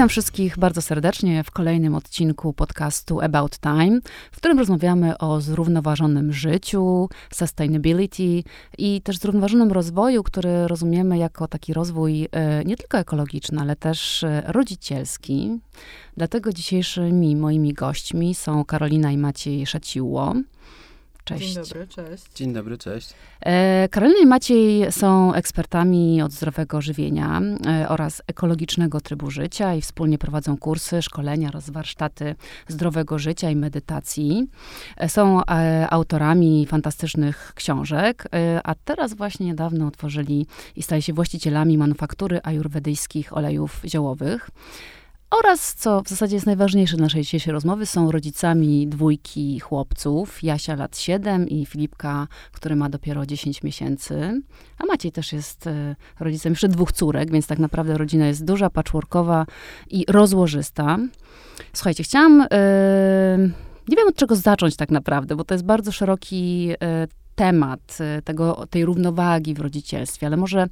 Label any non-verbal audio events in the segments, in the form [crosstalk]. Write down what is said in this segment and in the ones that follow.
Witam wszystkich bardzo serdecznie w kolejnym odcinku podcastu About Time, w którym rozmawiamy o zrównoważonym życiu, sustainability i też zrównoważonym rozwoju, który rozumiemy jako taki rozwój e, nie tylko ekologiczny, ale też e, rodzicielski. Dlatego dzisiejszymi moimi gośćmi są Karolina i Maciej Szaciło. Cześć. Dzień dobry, cześć. Dzień dobry, cześć. E, Karolina i Maciej są ekspertami od zdrowego żywienia e, oraz ekologicznego trybu życia i wspólnie prowadzą kursy, szkolenia oraz warsztaty zdrowego życia i medytacji. E, są autorami fantastycznych książek, a teraz właśnie niedawno otworzyli i stali się właścicielami manufaktury ajurwedyjskich olejów ziołowych. Oraz, co w zasadzie jest najważniejsze w naszej dzisiejszej rozmowy, są rodzicami dwójki chłopców, Jasia lat 7 i Filipka, który ma dopiero 10 miesięcy. A Maciej też jest e, rodzicem jeszcze dwóch córek, więc tak naprawdę rodzina jest duża, patchworkowa i rozłożysta. Słuchajcie, chciałam... Yy, nie wiem od czego zacząć tak naprawdę, bo to jest bardzo szeroki yy, temat tego, tej równowagi w rodzicielstwie, ale może,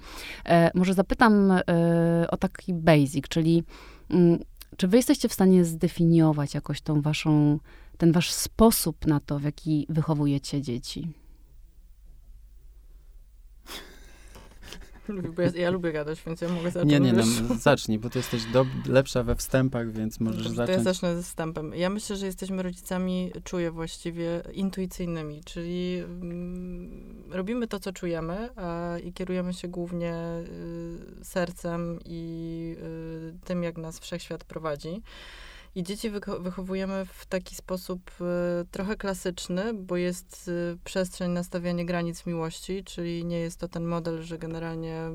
może zapytam o taki basic, czyli czy wy jesteście w stanie zdefiniować jakoś tą waszą, ten wasz sposób na to, w jaki wychowujecie dzieci? Bo ja, ja, lubię gadać, więc ja mogę zacząć. Nie, nie, no, [laughs] zacznij, bo ty jesteś do, lepsza we wstępach, więc możesz Dobrze, zacząć. To ja zacznę ze wstępem. Ja myślę, że jesteśmy rodzicami, czuję właściwie, intuicyjnymi, czyli mm, robimy to, co czujemy a, i kierujemy się głównie y, sercem i y, tym, jak nas wszechświat prowadzi. I dzieci wychowujemy w taki sposób y, trochę klasyczny, bo jest y, przestrzeń na stawianie granic miłości, czyli nie jest to ten model, że generalnie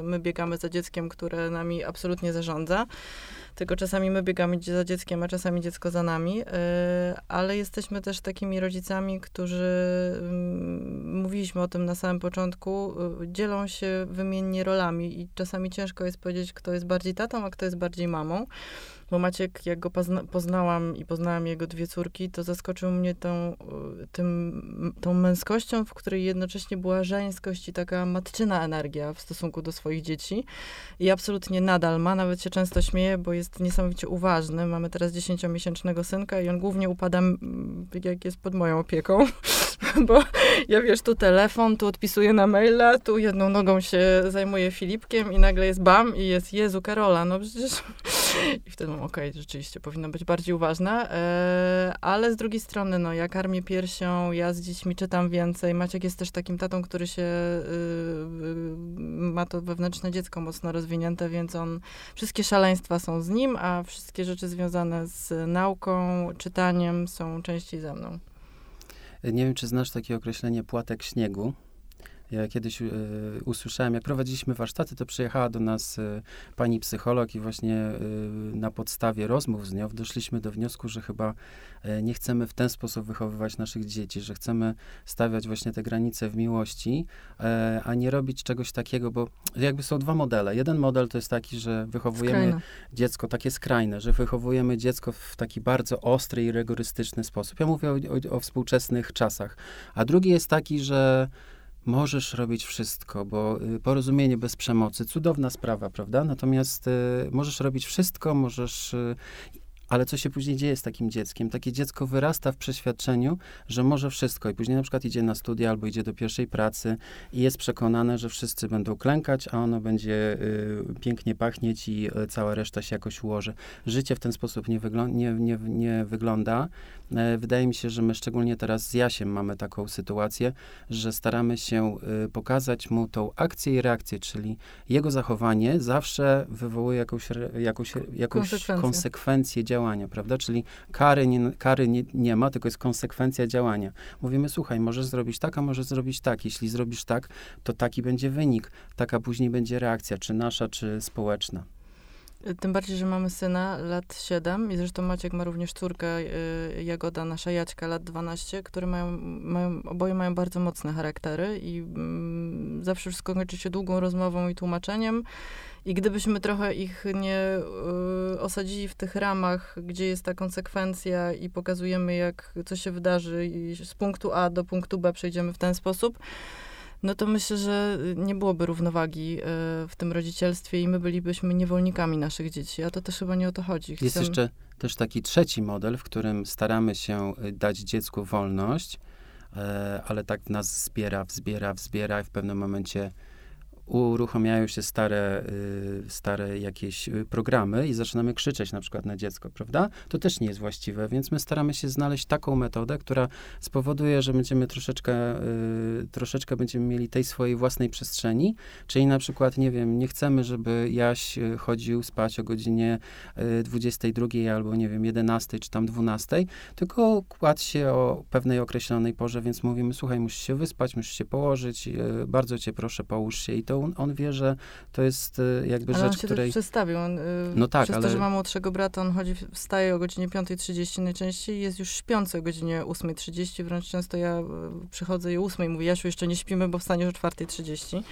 y, my biegamy za dzieckiem, które nami absolutnie zarządza, tylko czasami my biegamy za dzieckiem, a czasami dziecko za nami, ale jesteśmy też takimi rodzicami, którzy, mówiliśmy o tym na samym początku, dzielą się wymiennie rolami i czasami ciężko jest powiedzieć, kto jest bardziej tatą, a kto jest bardziej mamą. Bo Maciek, jak go pozna poznałam i poznałam jego dwie córki, to zaskoczył mnie tą, tym, tą męskością, w której jednocześnie była żeńskość i taka matczyna energia w stosunku do swoich dzieci. I absolutnie nadal ma, nawet się często śmieje, bo jest niesamowicie uważny. Mamy teraz dziesięciomiesięcznego synka i on głównie upada, jak jest pod moją opieką, [laughs] bo ja wiesz, tu telefon, tu odpisuję na maila, tu jedną nogą się zajmuję Filipkiem i nagle jest bam i jest Jezu Karola, no przecież [laughs] i wtedy mam, okej, rzeczywiście powinna być bardziej uważna, e, ale z drugiej strony, no, ja karmię piersią, ja z dziećmi czytam więcej. Maciek jest też takim tatą, który się, y, y, ma to wewnętrzne dziecko mocno rozwinięte, więc on, wszystkie szaleństwa są z nim, a wszystkie rzeczy związane z nauką, czytaniem są częściej ze mną. Nie wiem, czy znasz takie określenie płatek śniegu. Ja kiedyś y, usłyszałem, jak prowadziliśmy warsztaty, to przyjechała do nas y, pani psycholog i właśnie y, na podstawie rozmów z nią doszliśmy do wniosku, że chyba nie chcemy w ten sposób wychowywać naszych dzieci, że chcemy stawiać właśnie te granice w miłości, a nie robić czegoś takiego, bo jakby są dwa modele. Jeden model to jest taki, że wychowujemy Skrajne. dziecko, takie skrajne, że wychowujemy dziecko w taki bardzo ostry i rygorystyczny sposób. Ja mówię o, o, o współczesnych czasach. A drugi jest taki, że możesz robić wszystko, bo y, porozumienie bez przemocy, cudowna sprawa, prawda? Natomiast y, możesz robić wszystko, możesz y, ale co się później dzieje z takim dzieckiem? Takie dziecko wyrasta w przeświadczeniu, że może wszystko i później na przykład idzie na studia albo idzie do pierwszej pracy i jest przekonane, że wszyscy będą klękać, a ono będzie y, pięknie pachnieć i y, cała reszta się jakoś ułoży. Życie w ten sposób nie, nie, nie, nie wygląda. E, wydaje mi się, że my szczególnie teraz z Jasiem mamy taką sytuację, że staramy się y, pokazać mu tą akcję i reakcję, czyli jego zachowanie zawsze wywołuje jakąś, jakąś, jakąś konsekwencję działania działania, prawda? Czyli kary, nie, kary nie, nie ma, tylko jest konsekwencja działania. Mówimy, słuchaj, możesz zrobić tak, a możesz zrobić tak. Jeśli zrobisz tak, to taki będzie wynik, taka później będzie reakcja, czy nasza, czy społeczna. Tym bardziej, że mamy syna lat 7 i zresztą Maciek ma również córkę, y, Jagoda, nasza Jaćka, lat 12, które mają, mają, oboje mają bardzo mocne charaktery i mm, zawsze wszystko kończy się długą rozmową i tłumaczeniem. I gdybyśmy trochę ich nie y, osadzili w tych ramach, gdzie jest ta konsekwencja i pokazujemy, jak co się wydarzy i z punktu A do punktu B przejdziemy w ten sposób, no to myślę, że nie byłoby równowagi y, w tym rodzicielstwie i my bylibyśmy niewolnikami naszych dzieci, a to też chyba nie o to chodzi. Jest jeszcze też taki trzeci model, w którym staramy się y, dać dziecku wolność, e, ale tak nas zbiera, wzbiera, wzbiera i w pewnym momencie uruchamiają się stare, y, stare jakieś y, programy i zaczynamy krzyczeć na przykład na dziecko, prawda? To też nie jest właściwe, więc my staramy się znaleźć taką metodę, która spowoduje, że będziemy troszeczkę, y, troszeczkę będziemy mieli tej swojej własnej przestrzeni, czyli na przykład, nie wiem, nie chcemy, żeby Jaś chodził spać o godzinie 22 albo, nie wiem, 11 czy tam 12, tylko kładł się o pewnej określonej porze, więc mówimy, słuchaj, musisz się wyspać, musisz się położyć, bardzo cię proszę, połóż się i to on, on wie, że to jest y, jakby ale rzecz, on się której... przestawił. On, y, no tak, przez ale... to, że ma młodszego brata, on chodzi, wstaje o godzinie 5.30 najczęściej jest już śpiący o godzinie 8.30, wręcz często ja y, przychodzę i o 8.00 mówię, Jasiu, jeszcze nie śpimy, bo wstaniesz o 4.30.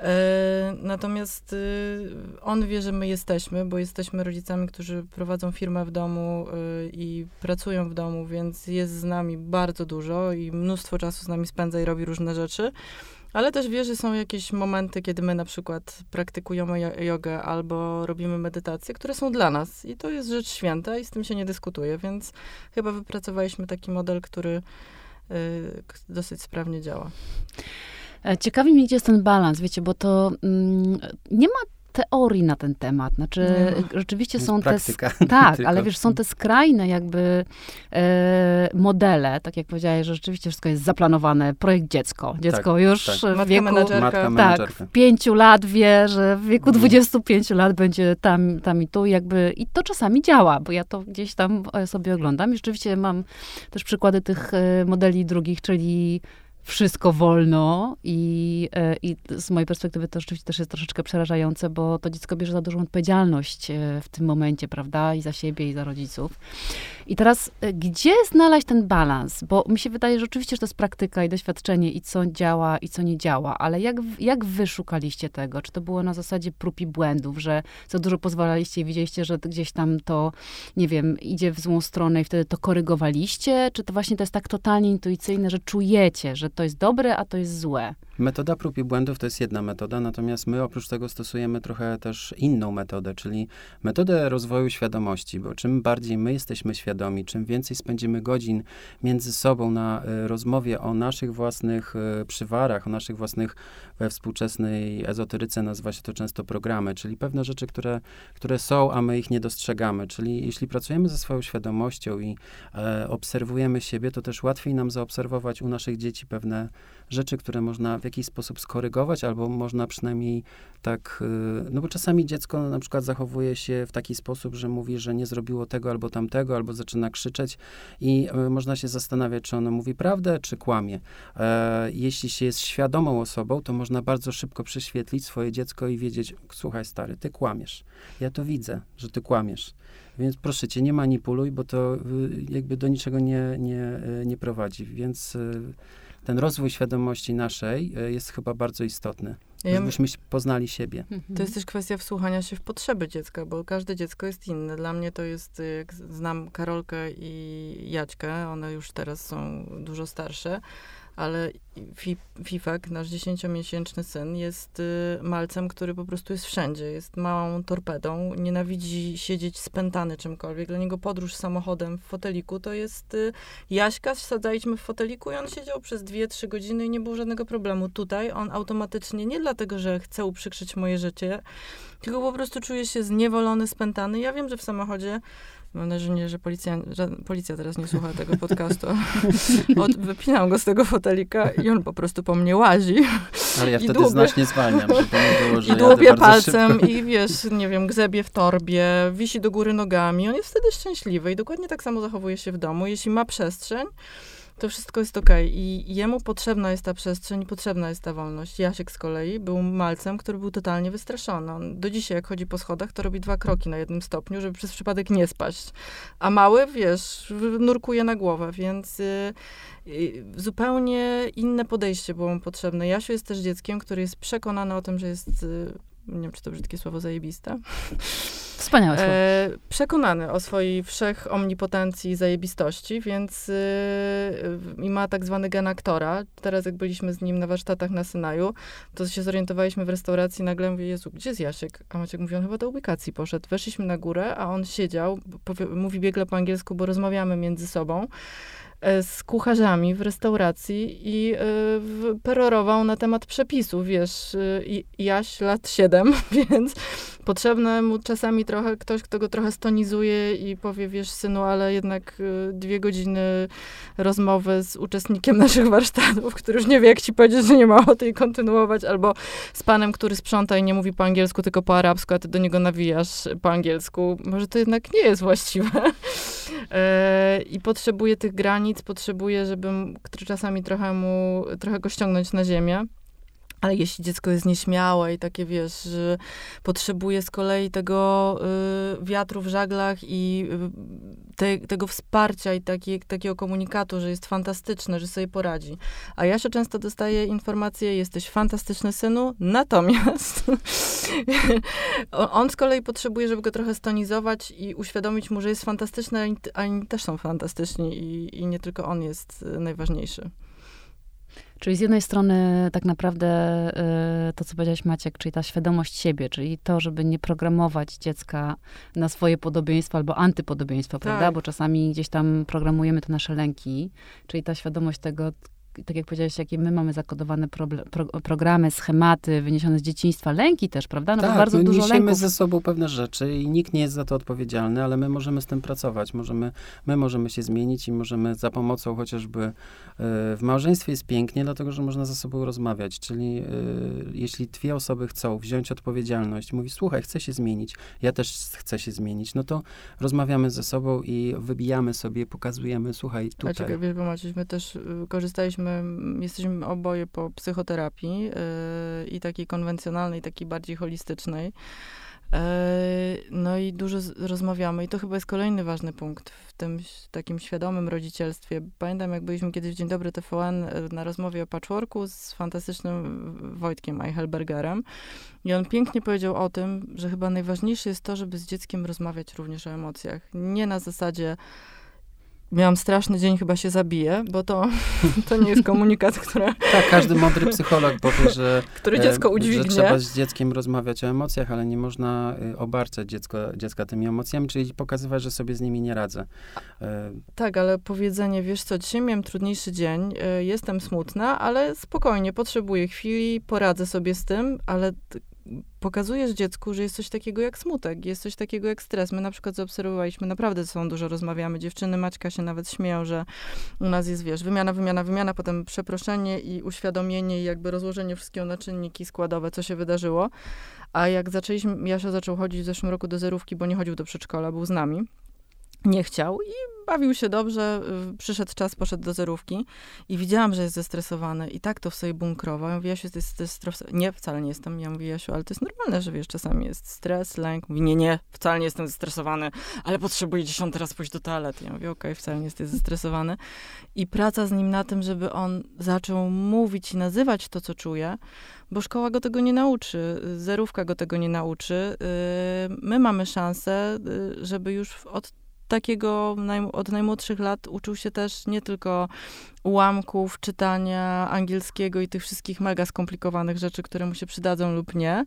E, natomiast on wie, że my jesteśmy, bo jesteśmy rodzicami, którzy prowadzą firmę w domu i pracują w domu, więc jest z nami bardzo dużo i mnóstwo czasu z nami spędza i robi różne rzeczy. Ale też wie, że są jakieś momenty, kiedy my na przykład praktykujemy jogę albo robimy medytację, które są dla nas. I to jest rzecz święta i z tym się nie dyskutuje, więc chyba wypracowaliśmy taki model, który y, dosyć sprawnie działa. E, ciekawi mnie, gdzie jest ten balans, wiecie, bo to mm, nie ma teorii na ten temat. Znaczy, no, rzeczywiście są praktyka, te. [laughs] Tak, [laughs] ale wiesz, są te skrajne jakby e, modele, tak jak powiedziałeś, że rzeczywiście wszystko jest zaplanowane. Projekt dziecko. Dziecko tak, już tak. w wieku. Tak, w pięciu lat wie, że w wieku 25 mhm. lat będzie tam, tam i tu, jakby. I to czasami działa, bo ja to gdzieś tam e, sobie oglądam. I rzeczywiście mam też przykłady tych e, modeli drugich, czyli wszystko wolno i, e, i z mojej perspektywy to rzeczywiście też jest troszeczkę przerażające, bo to dziecko bierze za dużą odpowiedzialność e, w tym momencie, prawda, i za siebie, i za rodziców. I teraz, e, gdzie znaleźć ten balans? Bo mi się wydaje, że oczywiście, że to jest praktyka i doświadczenie i co działa, i co nie działa, ale jak, jak wy szukaliście tego? Czy to było na zasadzie prób i błędów, że za dużo pozwalaliście i widzieliście, że gdzieś tam to, nie wiem, idzie w złą stronę i wtedy to korygowaliście? Czy to właśnie to jest tak totalnie intuicyjne, że czujecie, że to jest dobre, a to jest złe? Metoda prób i błędów to jest jedna metoda, natomiast my oprócz tego stosujemy trochę też inną metodę, czyli metodę rozwoju świadomości, bo czym bardziej my jesteśmy świadomi, czym więcej spędzimy godzin między sobą na y, rozmowie o naszych własnych y, przywarach, o naszych własnych, we współczesnej ezoteryce nazywa się to często programy, czyli pewne rzeczy, które, które są, a my ich nie dostrzegamy. Czyli jeśli pracujemy ze swoją świadomością i e, obserwujemy siebie, to też łatwiej nam zaobserwować u naszych dzieci pewne rzeczy, które można w jakiś sposób skorygować, albo można przynajmniej tak, y, no bo czasami dziecko na przykład zachowuje się w taki sposób, że mówi, że nie zrobiło tego albo tamtego, albo zaczyna krzyczeć i y, można się zastanawiać, czy ono mówi prawdę, czy kłamie. E, jeśli się jest świadomą osobą, to można bardzo szybko prześwietlić swoje dziecko i wiedzieć, słuchaj stary, ty kłamiesz. Ja to widzę, że ty kłamiesz. Więc proszę cię, nie manipuluj, bo to y, jakby do niczego nie, nie, nie prowadzi. Więc ten rozwój świadomości naszej e, jest chyba bardzo istotny. Żebyśmy poznali siebie. Mhm. To jest też kwestia wsłuchania się w potrzeby dziecka, bo każde dziecko jest inne. Dla mnie to jest, jak znam Karolkę i Jaćkę, one już teraz są dużo starsze, ale Fifek, nasz dziesięciomiesięczny syn, jest y, malcem, który po prostu jest wszędzie. Jest małą torpedą, nienawidzi siedzieć spętany czymkolwiek. Dla niego podróż samochodem w foteliku to jest y, Jaśka, wsadzaliśmy w foteliku i on siedział przez dwie, trzy godziny i nie było żadnego problemu. Tutaj on automatycznie, nie dlatego, że chce uprzykrzyć moje życie, tylko po prostu czuje się zniewolony, spętany. Ja wiem, że w samochodzie Mam nadzieję, że policja, że policja teraz nie słucha tego podcastu. [laughs] Od, wypinam go z tego fotelika i on po prostu po mnie łazi. Ale ja wtedy dłubię, znacznie zwalniam, żeby nie było, że I dłubie palcem szybko. i wiesz, nie wiem, gzebie w torbie, wisi do góry nogami. On jest wtedy szczęśliwy i dokładnie tak samo zachowuje się w domu. Jeśli ma przestrzeń, to wszystko jest okej. Okay. I jemu potrzebna jest ta przestrzeń potrzebna jest ta wolność. Jasiek z kolei był malcem, który był totalnie wystraszony. On do dzisiaj, jak chodzi po schodach, to robi dwa kroki na jednym stopniu, żeby przez przypadek nie spaść. A mały, wiesz, nurkuje na głowę, więc y, y, zupełnie inne podejście było mu potrzebne. Jasiu jest też dzieckiem, który jest przekonany o tym, że jest... Y, nie wiem, czy to brzydkie słowo zajebiste. Wspaniałe słowo. E, przekonany o swojej wszechomnipotencji i zajebistości, więc y, i ma tak zwany gen aktora. Teraz jak byliśmy z nim na warsztatach na Synaju, to się zorientowaliśmy w restauracji, nagle mówię, Jezu, gdzie jest Jasiek? A Maciek mówi, on chyba do ubikacji poszedł. Weszliśmy na górę, a on siedział, powie, mówi biegle po angielsku, bo rozmawiamy między sobą. E, z kucharzami w restauracji i y, perorował na temat przepisów, wiesz, y, Jaś lat 7, [laughs] więc potrzebne mu czasami trochę ktoś, kto go trochę stonizuje i powie, wiesz, synu, ale jednak y, dwie godziny rozmowy z uczestnikiem [laughs] naszych warsztatów, który już nie wie, jak ci powiedzieć, że nie ma ochoty i kontynuować, albo z panem, który sprząta i nie mówi po angielsku, tylko po arabsku, a ty do niego nawijasz po angielsku. Może to jednak nie jest właściwe. E, I potrzebuje tych granic, potrzebuje, żeby, czasami trochę mu, trochę go ściągnąć na ziemię. Ale jeśli dziecko jest nieśmiałe i takie, wiesz, potrzebuje z kolei tego y, wiatru w żaglach i y, te, tego wsparcia i taki, takiego komunikatu, że jest fantastyczne, że sobie poradzi. A ja się często dostaję informację, jesteś fantastyczny synu, natomiast [laughs] on z kolei potrzebuje, żeby go trochę stonizować i uświadomić mu, że jest fantastyczny, a oni też są fantastyczni i, i nie tylko on jest y, najważniejszy. Czyli z jednej strony tak naprawdę y, to, co powiedziałeś Maciek, czyli ta świadomość siebie, czyli to, żeby nie programować dziecka na swoje podobieństwo albo antypodobieństwo, tak. prawda? Bo czasami gdzieś tam programujemy te nasze lęki, czyli ta świadomość tego, tak jak powiedziałeś, jakie my mamy zakodowane pro, pro, programy, schematy wyniesione z dzieciństwa, lęki też, prawda? No tak, bardzo my dużo lęków. ze sobą pewne rzeczy i nikt nie jest za to odpowiedzialny, ale my możemy z tym pracować, możemy, my możemy się zmienić i możemy za pomocą chociażby y, w małżeństwie jest pięknie, dlatego, że można ze sobą rozmawiać, czyli y, jeśli dwie osoby chcą wziąć odpowiedzialność, mówi, słuchaj, chcę się zmienić, ja też chcę się zmienić, no to rozmawiamy ze sobą i wybijamy sobie, pokazujemy, słuchaj, tutaj. A czekaj, wiesz, bo Maciuś, my też y, korzystaliśmy jesteśmy, jesteśmy oboje po psychoterapii yy, i takiej konwencjonalnej, takiej bardziej holistycznej. Yy, no i dużo rozmawiamy i to chyba jest kolejny ważny punkt w tym takim świadomym rodzicielstwie. Pamiętam, jak byliśmy kiedyś w Dzień Dobry TVN yy, na rozmowie o patchworku z fantastycznym Wojtkiem Eichelbergerem i on pięknie powiedział o tym, że chyba najważniejsze jest to, żeby z dzieckiem rozmawiać również o emocjach. Nie na zasadzie miałam straszny dzień, chyba się zabiję, bo to, [laughs] to nie jest komunikat, który... tak, każdy mądry psycholog powie, że... Który dziecko udźwignie. Że trzeba z dzieckiem rozmawiać o emocjach, ale nie można y, obarczać dziecko, dziecka tymi emocjami, czyli pokazywać, że sobie z nimi nie radzę. E, tak, ale powiedzenie, wiesz co, dzisiaj miałem trudniejszy dzień, y, jestem smutna, ale spokojnie, potrzebuję chwili, poradzę sobie z tym, ale pokazujesz dziecku, że jest coś takiego jak smutek, jest coś takiego jak stres. My na przykład zaobserwowaliśmy, naprawdę sobą dużo rozmawiamy. Dziewczyny Maćka się nawet śmieją, że u nas jest, wiesz, wymiana, wymiana, wymiana, potem przeproszenie i uświadomienie i jakby rozłożenie wszystkiego na czynniki składowe, co się wydarzyło. A jak zaczęliśmy, Jasio zaczął chodzić w zeszłym roku do zerówki, bo nie chodził do przedszkola, był z nami nie chciał i bawił się dobrze. Y, przyszedł czas, poszedł do zerówki i widziałam, że jest zestresowany i tak to w sobie bunkrował. Ja mówię, Jasiu, to jest stres. Nie, wcale nie jestem. Ja mówię, Jasiu, ale to jest normalne, że wiesz, czasami jest stres, lęk. Mówi, nie, nie, wcale nie jestem zestresowany, ale potrzebuję dziesiąty raz pójść do toalety. Ja mówię, okej, okay, wcale nie jesteś zestresowany. I praca z nim na tym, żeby on zaczął mówić i nazywać to, co czuje, bo szkoła go tego nie nauczy, zerówka go tego nie nauczy. Y, my mamy szansę, y, żeby już od takiego od najmłodszych lat uczył się też nie tylko ułamków czytania angielskiego i tych wszystkich mega skomplikowanych rzeczy, które mu się przydadzą lub nie,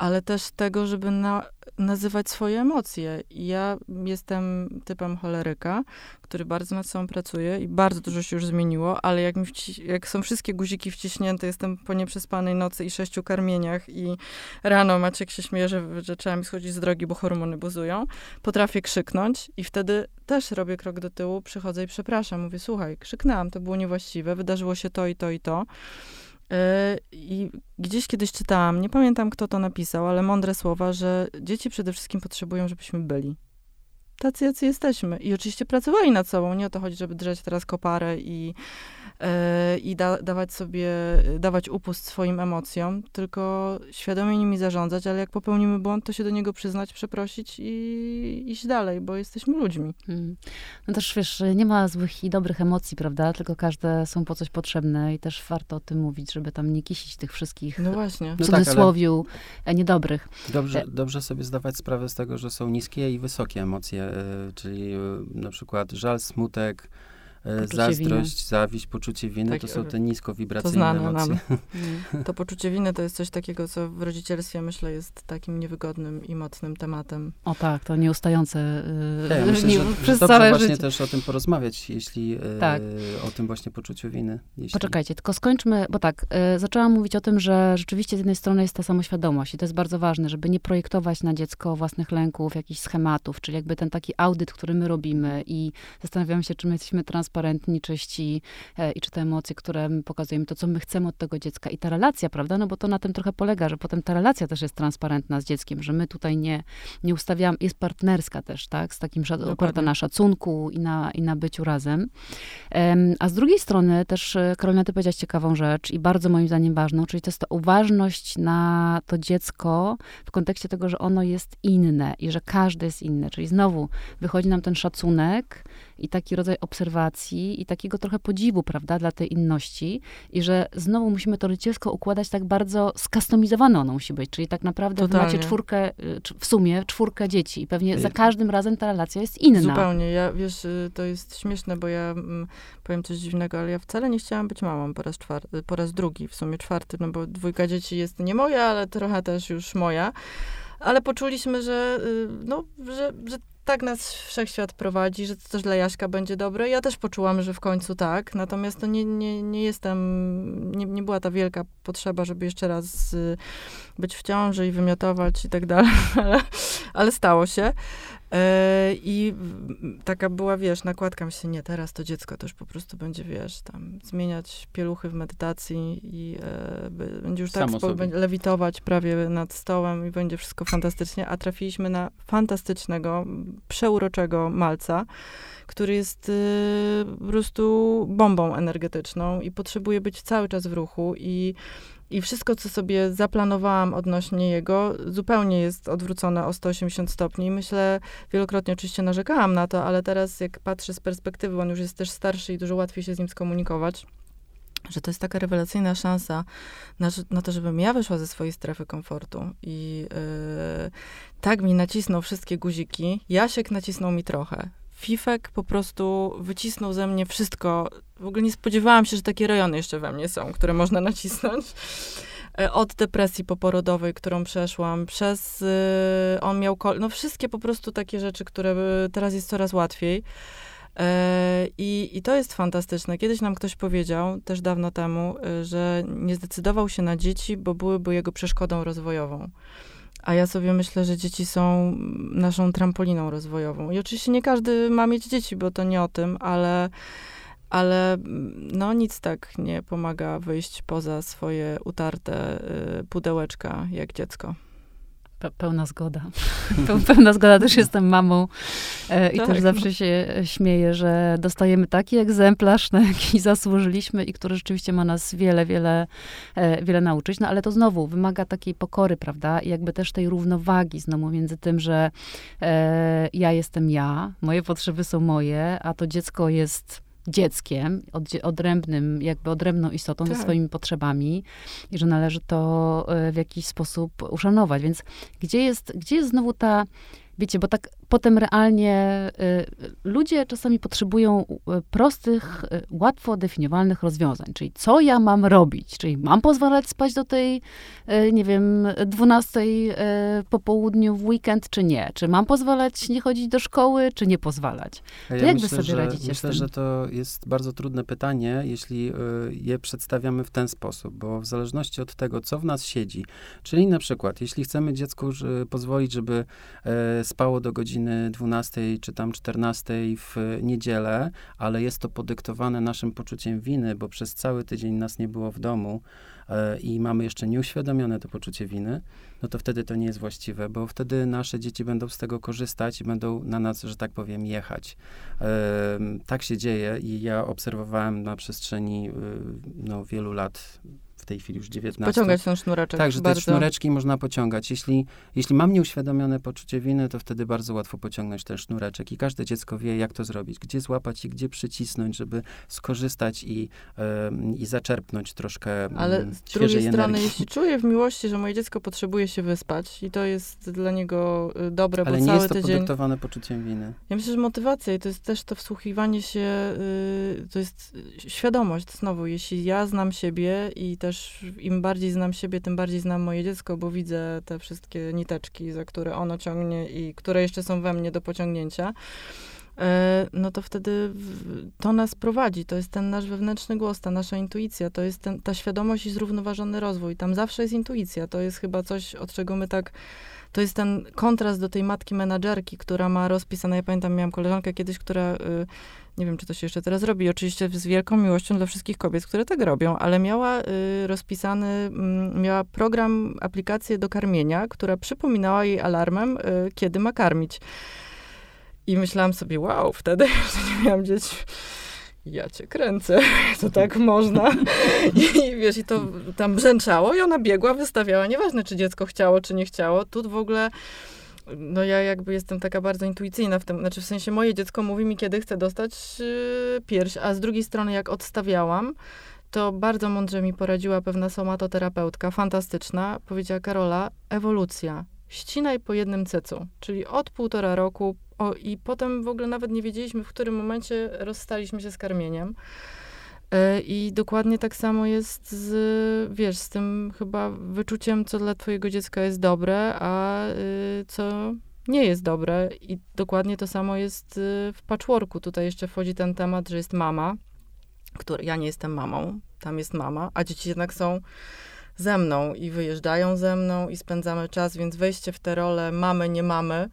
ale też tego, żeby na, nazywać swoje emocje. Ja jestem typem choleryka, który bardzo nad sobą pracuje i bardzo dużo się już zmieniło, ale jak, wci- jak są wszystkie guziki wciśnięte, jestem po nieprzespanej nocy i sześciu karmieniach i rano Maciek się śmieje, że, że trzeba mi schodzić z drogi, bo hormony buzują, potrafię krzyknąć i wtedy też robię krok do tyłu, przychodzę i przepraszam, mówię, słuchaj, krzyknęłam, to było niewłaściwe, wydarzyło się to i to i to. E, I gdzieś kiedyś czytałam, nie pamiętam kto to napisał, ale mądre słowa, że dzieci przede wszystkim potrzebują, żebyśmy byli. Tacy, jacy jesteśmy. I oczywiście pracowali nad sobą. Nie o to chodzi, żeby drzeć teraz koparę i i da, dawać sobie, dawać upust swoim emocjom, tylko świadomie nimi zarządzać, ale jak popełnimy błąd, to się do niego przyznać, przeprosić i iść dalej, bo jesteśmy ludźmi. Hmm. No też wiesz, nie ma złych i dobrych emocji, prawda? Tylko każde są po coś potrzebne i też warto o tym mówić, żeby tam nie kisić tych wszystkich no właśnie. w cudzysłowiu no tak, ale... niedobrych. Dobrze, dobrze sobie zdawać sprawę z tego, że są niskie i wysokie emocje, czyli na przykład żal, smutek, E, poczucie zazdrość, winy. zawiść, poczucie winy, tak, to są te niskowibracyjne to emocje. Nam. [laughs] Mm. To poczucie winy to jest coś takiego, co w rodzicielstwie, myślę, jest takim niewygodnym i mocnym tematem. O tak, to nieustające yy, ja myślę, że, przez że całe właśnie życie. też o tym porozmawiać, jeśli yy, tak. o tym właśnie poczuciu winy. Jeśli... Poczekajcie, tylko skończmy, bo tak, yy, zaczęłam mówić o tym, że rzeczywiście z jednej strony jest ta samoświadomość i to jest bardzo ważne, żeby nie projektować na dziecko własnych lęków, jakichś schematów, czyli jakby ten taki audyt, który my robimy i zastanawiam się, czy my jesteśmy transparentni transparentni, czyści e, i czy te emocje, które pokazujemy, to co my chcemy od tego dziecka i ta relacja, prawda? No bo to na tym trochę polega, że potem ta relacja też jest transparentna z dzieckiem, że my tutaj nie, nie ustawiamy, jest partnerska też, tak? Z takim oparta na szacunku i na, i na byciu razem. Um, a z drugiej strony też, e, Karolina, ty powiedziałaś ciekawą rzecz i bardzo moim zdaniem ważną, czyli to jest ta uważność na to dziecko w kontekście tego, że ono jest inne i że każdy jest inny. Czyli znowu wychodzi nam ten szacunek, i taki rodzaj obserwacji i takiego trochę podziwu, prawda, dla tej inności i że znowu musimy to rycielsko układać tak bardzo skustomizowane ono musi być, czyli tak naprawdę macie czwórkę, y, w sumie czwórkę dzieci i pewnie za każdym razem ta relacja jest inna. Zupełnie, ja, wiesz, y, to jest śmieszne, bo ja mm, powiem coś dziwnego, ale ja wcale nie chciałam być mamą po raz, czwarty, po raz drugi, w sumie czwarty, no bo dwójka dzieci jest nie moja, ale trochę też już moja. Ale poczuliśmy, że, y, no, że, że tak nas wszechświat prowadzi, że to też dla Jaśka będzie dobre. Ja też poczułam, że w końcu tak, natomiast to nie, nie, nie jestem, nie, nie była ta wielka potrzeba, żeby jeszcze raz y, być w ciąży i wymiotować i tak dalej, [laughs] ale, ale stało się. E, I taka była, wiesz, nakładka, myślę, nie, teraz to dziecko też po prostu będzie, wiesz, tam zmieniać pieluchy w medytacji i e, będzie już tak będzie lewitować prawie nad stołem i będzie wszystko fantastycznie, a trafiliśmy na fantastycznego, przeuroczego malca, który jest y, po prostu bombą energetyczną i potrzebuje być cały czas w ruchu i i wszystko, co sobie zaplanowałam odnośnie jego, zupełnie jest odwrócone o 180 stopni. Myślę, wielokrotnie oczywiście narzekałam na to, ale teraz jak patrzę z perspektywy, on już jest też starszy i dużo łatwiej się z nim skomunikować że to jest taka rewelacyjna szansa na, na to, żebym ja wyszła ze swojej strefy komfortu. I yy, tak mi nacisnął wszystkie guziki. Jasiek nacisnął mi trochę. Fifek po prostu wycisnął ze mnie wszystko. W ogóle nie spodziewałam się, że takie rejony jeszcze we mnie są, które można [laughs] nacisnąć. E, od depresji poporodowej, którą przeszłam, przez y, on miał, kol- no wszystkie po prostu takie rzeczy, które teraz jest coraz łatwiej. E, I, I to jest fantastyczne. Kiedyś nam ktoś powiedział, też dawno temu, y, że nie zdecydował się na dzieci, bo byłyby jego przeszkodą rozwojową. A ja sobie myślę, że dzieci są naszą trampoliną rozwojową. I oczywiście nie każdy ma mieć dzieci, bo to nie o tym, ale, ale no nic tak nie pomaga wyjść poza swoje utarte y, pudełeczka jak dziecko. Pełna zgoda. [laughs] Pełna zgoda, też jestem mamą e, i tak. też zawsze się śmieję, że dostajemy taki egzemplarz, na jaki [laughs] zasłużyliśmy i który rzeczywiście ma nas wiele, wiele, e, wiele nauczyć. No ale to znowu wymaga takiej pokory, prawda? I jakby też tej równowagi znowu między tym, że e, ja jestem ja, moje potrzeby są moje, a to dziecko jest dzieckiem, od, odrębnym, jakby odrębną istotą tak. ze swoimi potrzebami i że należy to e, w jakiś sposób uszanować. Więc gdzie jest, gdzie jest znowu ta, wiecie, bo tak potem realnie y, ludzie czasami potrzebują y, prostych, y, łatwo definiowalnych rozwiązań. Czyli co ja mam robić? Czyli mam pozwalać spać do tej, nie wiem, 12 po południu w weekend, czy nie? Czy mam pozwalać nie chodzić do szkoły, czy nie pozwalać? To ja jak myślę, wy sobie że, radzicie myślę, z tym? że to jest bardzo trudne pytanie, jeśli je przedstawiamy w ten sposób, bo w zależności od tego, co w nas siedzi, czyli na przykład, jeśli chcemy dziecku pozwolić, żeby spało do godziny godziny 12 czy tam 14 w niedzielę, ale jest to podyktowane naszym poczuciem winy, bo przez cały tydzień nas nie było w domu e, i mamy jeszcze nieuświadomione to poczucie winy, no to wtedy to nie jest właściwe, bo wtedy nasze dzieci będą z tego korzystać i będą na nas, że tak powiem, jechać. Tak się dzieje i ja obserwowałem na przestrzeni y, no, wielu lat w tej chwili już 19. Pociągać ten sznureczek. Tak, że bardzo. te sznureczki można pociągać. Jeśli, jeśli mam nieuświadomione poczucie winy, to wtedy bardzo łatwo pociągnąć ten sznureczek i każde dziecko wie, jak to zrobić, gdzie złapać i gdzie przycisnąć, żeby skorzystać i, e, i zaczerpnąć troszkę Ale mm, z drugiej świeżej strony, energii. jeśli czuję w miłości, że moje dziecko potrzebuje się wyspać i to jest dla niego y, dobre, Ale bo nie jest to tydzień... podyktowane poczuciem winy. Ja myślę, że motywacja i to jest też to wsłuchiwanie się, y, to jest y, świadomość. Znowu, jeśli ja znam siebie i też im bardziej znam siebie, tym bardziej znam moje dziecko, bo widzę te wszystkie niteczki, za które ono ciągnie i które jeszcze są we mnie do pociągnięcia, e, no to wtedy to nas prowadzi. To jest ten nasz wewnętrzny głos, ta nasza intuicja, to jest ten, ta świadomość i zrównoważony rozwój. Tam zawsze jest intuicja. To jest chyba coś, od czego my tak to jest ten kontrast do tej matki menadżerki, która ma rozpisane, ja pamiętam, miałam koleżankę kiedyś, która, y, nie wiem, czy to się jeszcze teraz robi, oczywiście z wielką miłością dla wszystkich kobiet, które tak robią, ale miała y, rozpisany, mm, miała program, aplikację do karmienia, która przypominała jej alarmem, y, kiedy ma karmić. I myślałam sobie, wow, wtedy [laughs] jeszcze nie miałam dzieci. Ja cię kręcę, [laughs] to tak można. [laughs] I wiesz, i to tam brzęczało i ona biegła, wystawiała, nieważne czy dziecko chciało, czy nie chciało. Tu w ogóle, no ja jakby jestem taka bardzo intuicyjna w tym, znaczy w sensie moje dziecko mówi mi, kiedy chce dostać yy, pierś, a z drugiej strony jak odstawiałam, to bardzo mądrze mi poradziła pewna somatoterapeutka, fantastyczna. Powiedziała Karola, ewolucja. Ścinaj po jednym cecu, czyli od półtora roku. O, I potem w ogóle nawet nie wiedzieliśmy, w którym momencie rozstaliśmy się z karmieniem. E, I dokładnie tak samo jest z, wiesz, z tym chyba wyczuciem, co dla twojego dziecka jest dobre, a y, co nie jest dobre. I dokładnie to samo jest y, w patchworku. Tutaj jeszcze wchodzi ten temat, że jest mama, który, ja nie jestem mamą, tam jest mama, a dzieci jednak są ze mną i wyjeżdżają ze mną i spędzamy czas, więc wejście w tę rolę mamy, nie mamy,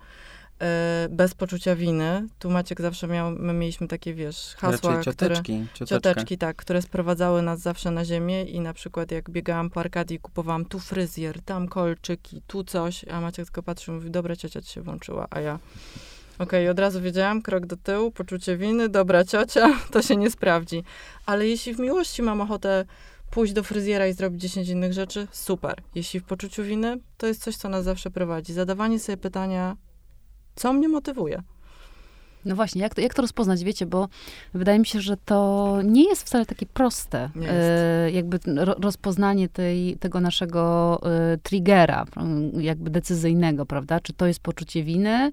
bez poczucia winy. Tu Maciek zawsze miał, my mieliśmy takie, wiesz, hasła, Raczej które... cioteczki, cioteczka. Cioteczki, tak, które sprowadzały nas zawsze na ziemię i na przykład jak biegałam po Arkadii, kupowałam tu fryzjer, tam kolczyki, tu coś, a Maciek tylko patrzył i mówi, dobra, ciocia ci się włączyła, a ja okej, od razu wiedziałam, krok do tyłu, poczucie winy, dobra ciocia, [laughs] to się nie sprawdzi. Ale jeśli w miłości mam ochotę pójść do fryzjera i zrobić 10 innych rzeczy, super. Jeśli w poczuciu winy, to jest coś, co nas zawsze prowadzi. Zadawanie sobie pytania, co mnie motywuje? No właśnie, jak to, jak to rozpoznać, wiecie, bo wydaje mi się, że to nie jest wcale takie proste, e, jakby ro, rozpoznanie tej, tego naszego e, triggera, jakby decyzyjnego, prawda? Czy to jest poczucie winy,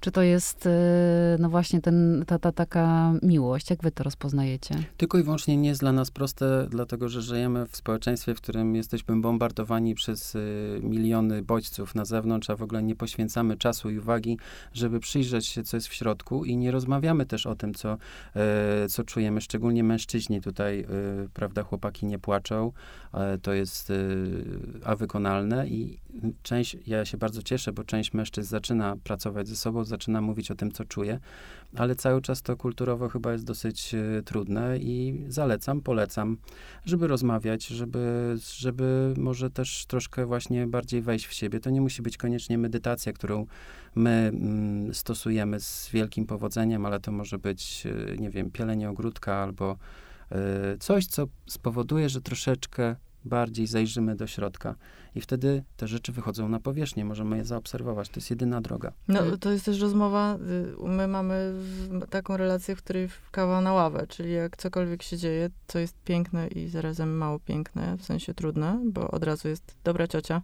czy to jest, e, no właśnie, ten, ta, ta taka miłość. Jak wy to rozpoznajecie? Tylko i wyłącznie nie jest dla nas proste, dlatego że żyjemy w społeczeństwie, w którym jesteśmy bombardowani przez y, miliony bodźców na zewnątrz, a w ogóle nie poświęcamy czasu i uwagi, żeby przyjrzeć się, co jest w środku i nie rozmawiamy też o tym, co, e, co czujemy, szczególnie mężczyźni tutaj, y, prawda, chłopaki nie płaczą, e, to jest y, a wykonalne i część, ja się bardzo cieszę, bo część mężczyzn zaczyna pracować ze sobą, zaczyna mówić o tym, co czuje, ale cały czas to kulturowo chyba jest dosyć e, trudne i zalecam, polecam, żeby rozmawiać, żeby, żeby może też troszkę właśnie bardziej wejść w siebie. To nie musi być koniecznie medytacja, którą my mm, stosujemy z wielkim powodzeniem, ale to może być, e, nie wiem, pielenie ogródka albo e, coś, co spowoduje, że troszeczkę bardziej zajrzymy do środka i wtedy te rzeczy wychodzą na powierzchnię, możemy je zaobserwować. To jest jedyna droga. No, Mm. to jest też rozmowa, y, my mamy taką relację, w której kawa na ławę, czyli jak cokolwiek się dzieje, to jest piękne i zarazem mało piękne, w sensie trudne, bo od razu jest dobra ciocia.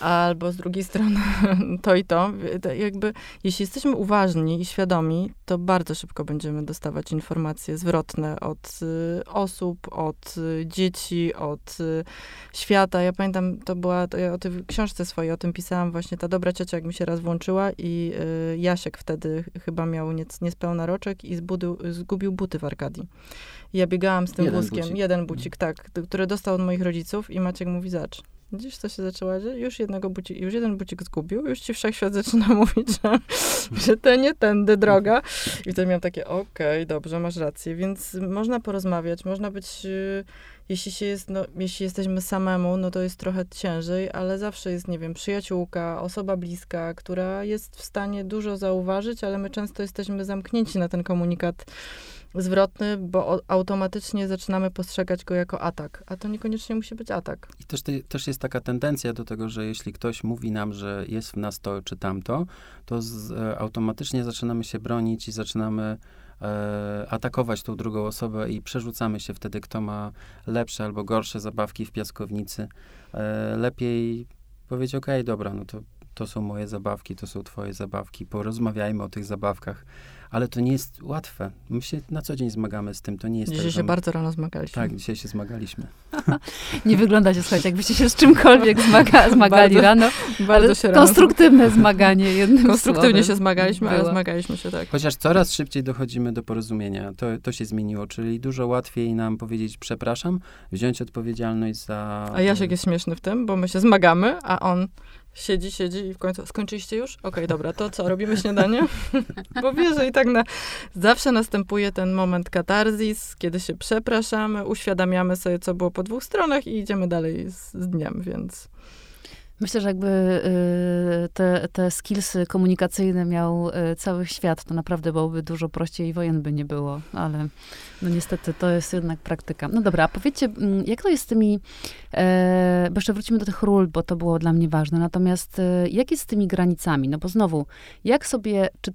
Albo z drugiej strony [laughs] to i to. Jakby, jeśli jesteśmy uważni i świadomi, to bardzo szybko będziemy dostawać informacje zwrotne od y, osób, od y, dzieci, od y, świata. Ja pamiętam, to była, to ja o tej książce swojej o tym pisałam właśnie, ta dobra ciocia, jak mi się raz włączyła i Jasiek wtedy chyba miał nie, niespełna roczek i zbudył, zgubił buty w Arkadii. I ja biegałam z tym Jeden wózkiem, bucik. jeden bucik, tak, d- który dostał od moich rodziców i Maciek mówi, zacz, Widzisz, co się zaczęło dziać? Już jednego już jeden bucik zgubił, już ci wszechświat [laughs] zaczyna mówić, że, że to nie tędy droga. I wtedy miałam takie, okej, okay, dobrze, masz rację. Więc można porozmawiać, można być, y, jeśli się jest, no, jeśli jesteśmy samemu, no to jest trochę ciężej, ale zawsze jest, nie wiem, przyjaciółka, osoba bliska, która jest w stanie dużo zauważyć, ale my często jesteśmy zamknięci na ten komunikat zwrotny, bo automatycznie zaczynamy postrzegać go jako atak, a to niekoniecznie musi być atak. I też, też jest taka tendencja do tego, że jeśli ktoś mówi nam, że jest w nas to czy tamto, to z, e, automatycznie zaczynamy się bronić i zaczynamy e, atakować tą drugą osobę i przerzucamy się wtedy, kto ma lepsze albo gorsze zabawki w piaskownicy. E, lepiej powiedzieć, okej, okay, dobra, no to to są moje zabawki, to są twoje zabawki, porozmawiajmy o tych zabawkach ale to nie jest łatwe. My się na co dzień zmagamy z tym, to nie jest Dzisiaj tak, się bardzo rano zmagaliśmy. Tak, dzisiaj się zmagaliśmy. [laughs] nie wyglądacie, słuchajcie, jakbyście się z czymkolwiek zmaga, [laughs] zmagali bardzo, rano. Bardzo się konstruktywne rano. zmaganie jednym Konstruktywnie słowem. się zmagaliśmy, Było. ale zmagaliśmy się tak. Chociaż coraz szybciej dochodzimy do porozumienia. To, to się zmieniło, czyli dużo łatwiej nam powiedzieć przepraszam, wziąć odpowiedzialność za... A Jasiek jest śmieszny w tym, bo my się zmagamy, a on Siedzi, siedzi i w końcu, skończyliście już? Okej, okay, dobra, to co, robimy śniadanie? [laughs] Bo wie, że i tak na, zawsze następuje ten moment katarzis, kiedy się przepraszamy, uświadamiamy sobie, co było po dwóch stronach i idziemy dalej z, z dniem, więc... Myślę, że jakby y, te, te skillsy komunikacyjne miał y, cały świat, to naprawdę byłoby dużo prościej i wojen by nie było, ale no niestety to jest jednak praktyka. No dobra, a powiedzcie, mm, jak to jest z tymi, e, bo jeszcze wrócimy do tych ról, bo to było dla mnie ważne, natomiast e, jak jest z tymi granicami? No bo znowu, jak sobie, czy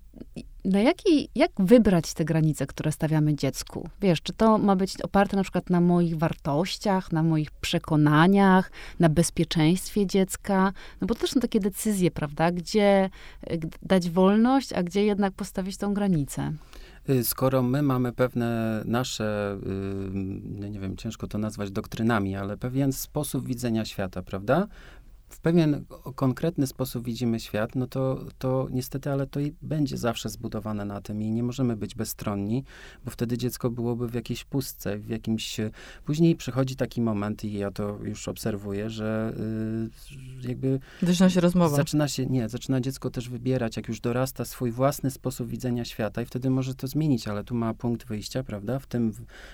na jaki, jak wybrać te granice, które stawiamy dziecku? Wiesz, czy to ma być oparte na przykład na moich wartościach, na moich przekonaniach, na bezpieczeństwie dziecka? No bo to też są takie decyzje, prawda? Gdzie e, dać wolność, a gdzie jednak postawić tą granicę? Y, skoro my mamy pewne nasze, yy, nie wiem, ciężko to nazwać doktrynami, ale pewien sposób widzenia świata, prawda? W pewien konkretny sposób widzimy świat, no to, to niestety, ale to i będzie zawsze zbudowane na tym i nie możemy być bezstronni, bo wtedy dziecko byłoby w jakiejś pustce, w jakimś... Później przychodzi taki moment i ja to już obserwuję, że yy, jakby... Zaczyna się rozmowa. Zaczyna się, nie, zaczyna dziecko też wybierać, jak już dorasta, swój własny sposób widzenia świata i wtedy może to zmienić, ale tu ma punkt wyjścia, prawda? W tym,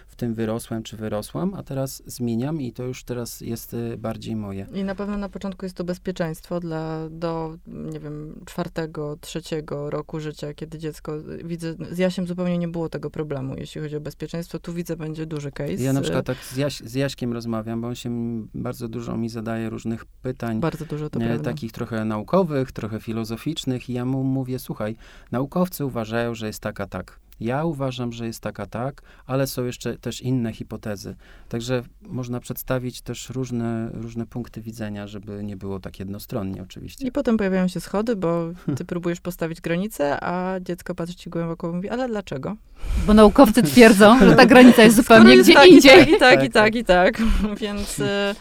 w tym wyrosłem czy wyrosłam, a teraz zmieniam i to już teraz jest y, bardziej moje. I na pewno na początku jest to bezpieczeństwo dla do, nie wiem, czwartego, trzeciego roku życia, kiedy dziecko, widzę, z Jasiem zupełnie nie było tego problemu, jeśli chodzi o bezpieczeństwo. Tu widzę, będzie duży case. Ja na przykład tak z, Jaś, z Jaśkiem rozmawiam, bo on się bardzo dużo mi zadaje różnych pytań. Bardzo dużo, to nie. Takich trochę naukowych, trochę filozoficznych i ja mu mówię, słuchaj, naukowcy uważają, że jest tak, a tak. Ja uważam, że jest taka tak, ale są jeszcze też inne hipotezy. Także można przedstawić też różne, różne punkty widzenia, żeby nie było tak jednostronnie oczywiście. I potem pojawiają się schody, bo ty próbujesz postawić granicę, a dziecko patrzy ci głęboko i mówi, ale dlaczego? Bo naukowcy twierdzą, że ta granica jest zupełnie gdzie tak, indziej. I tak, i tak, i tak, i tak. Więc... Y,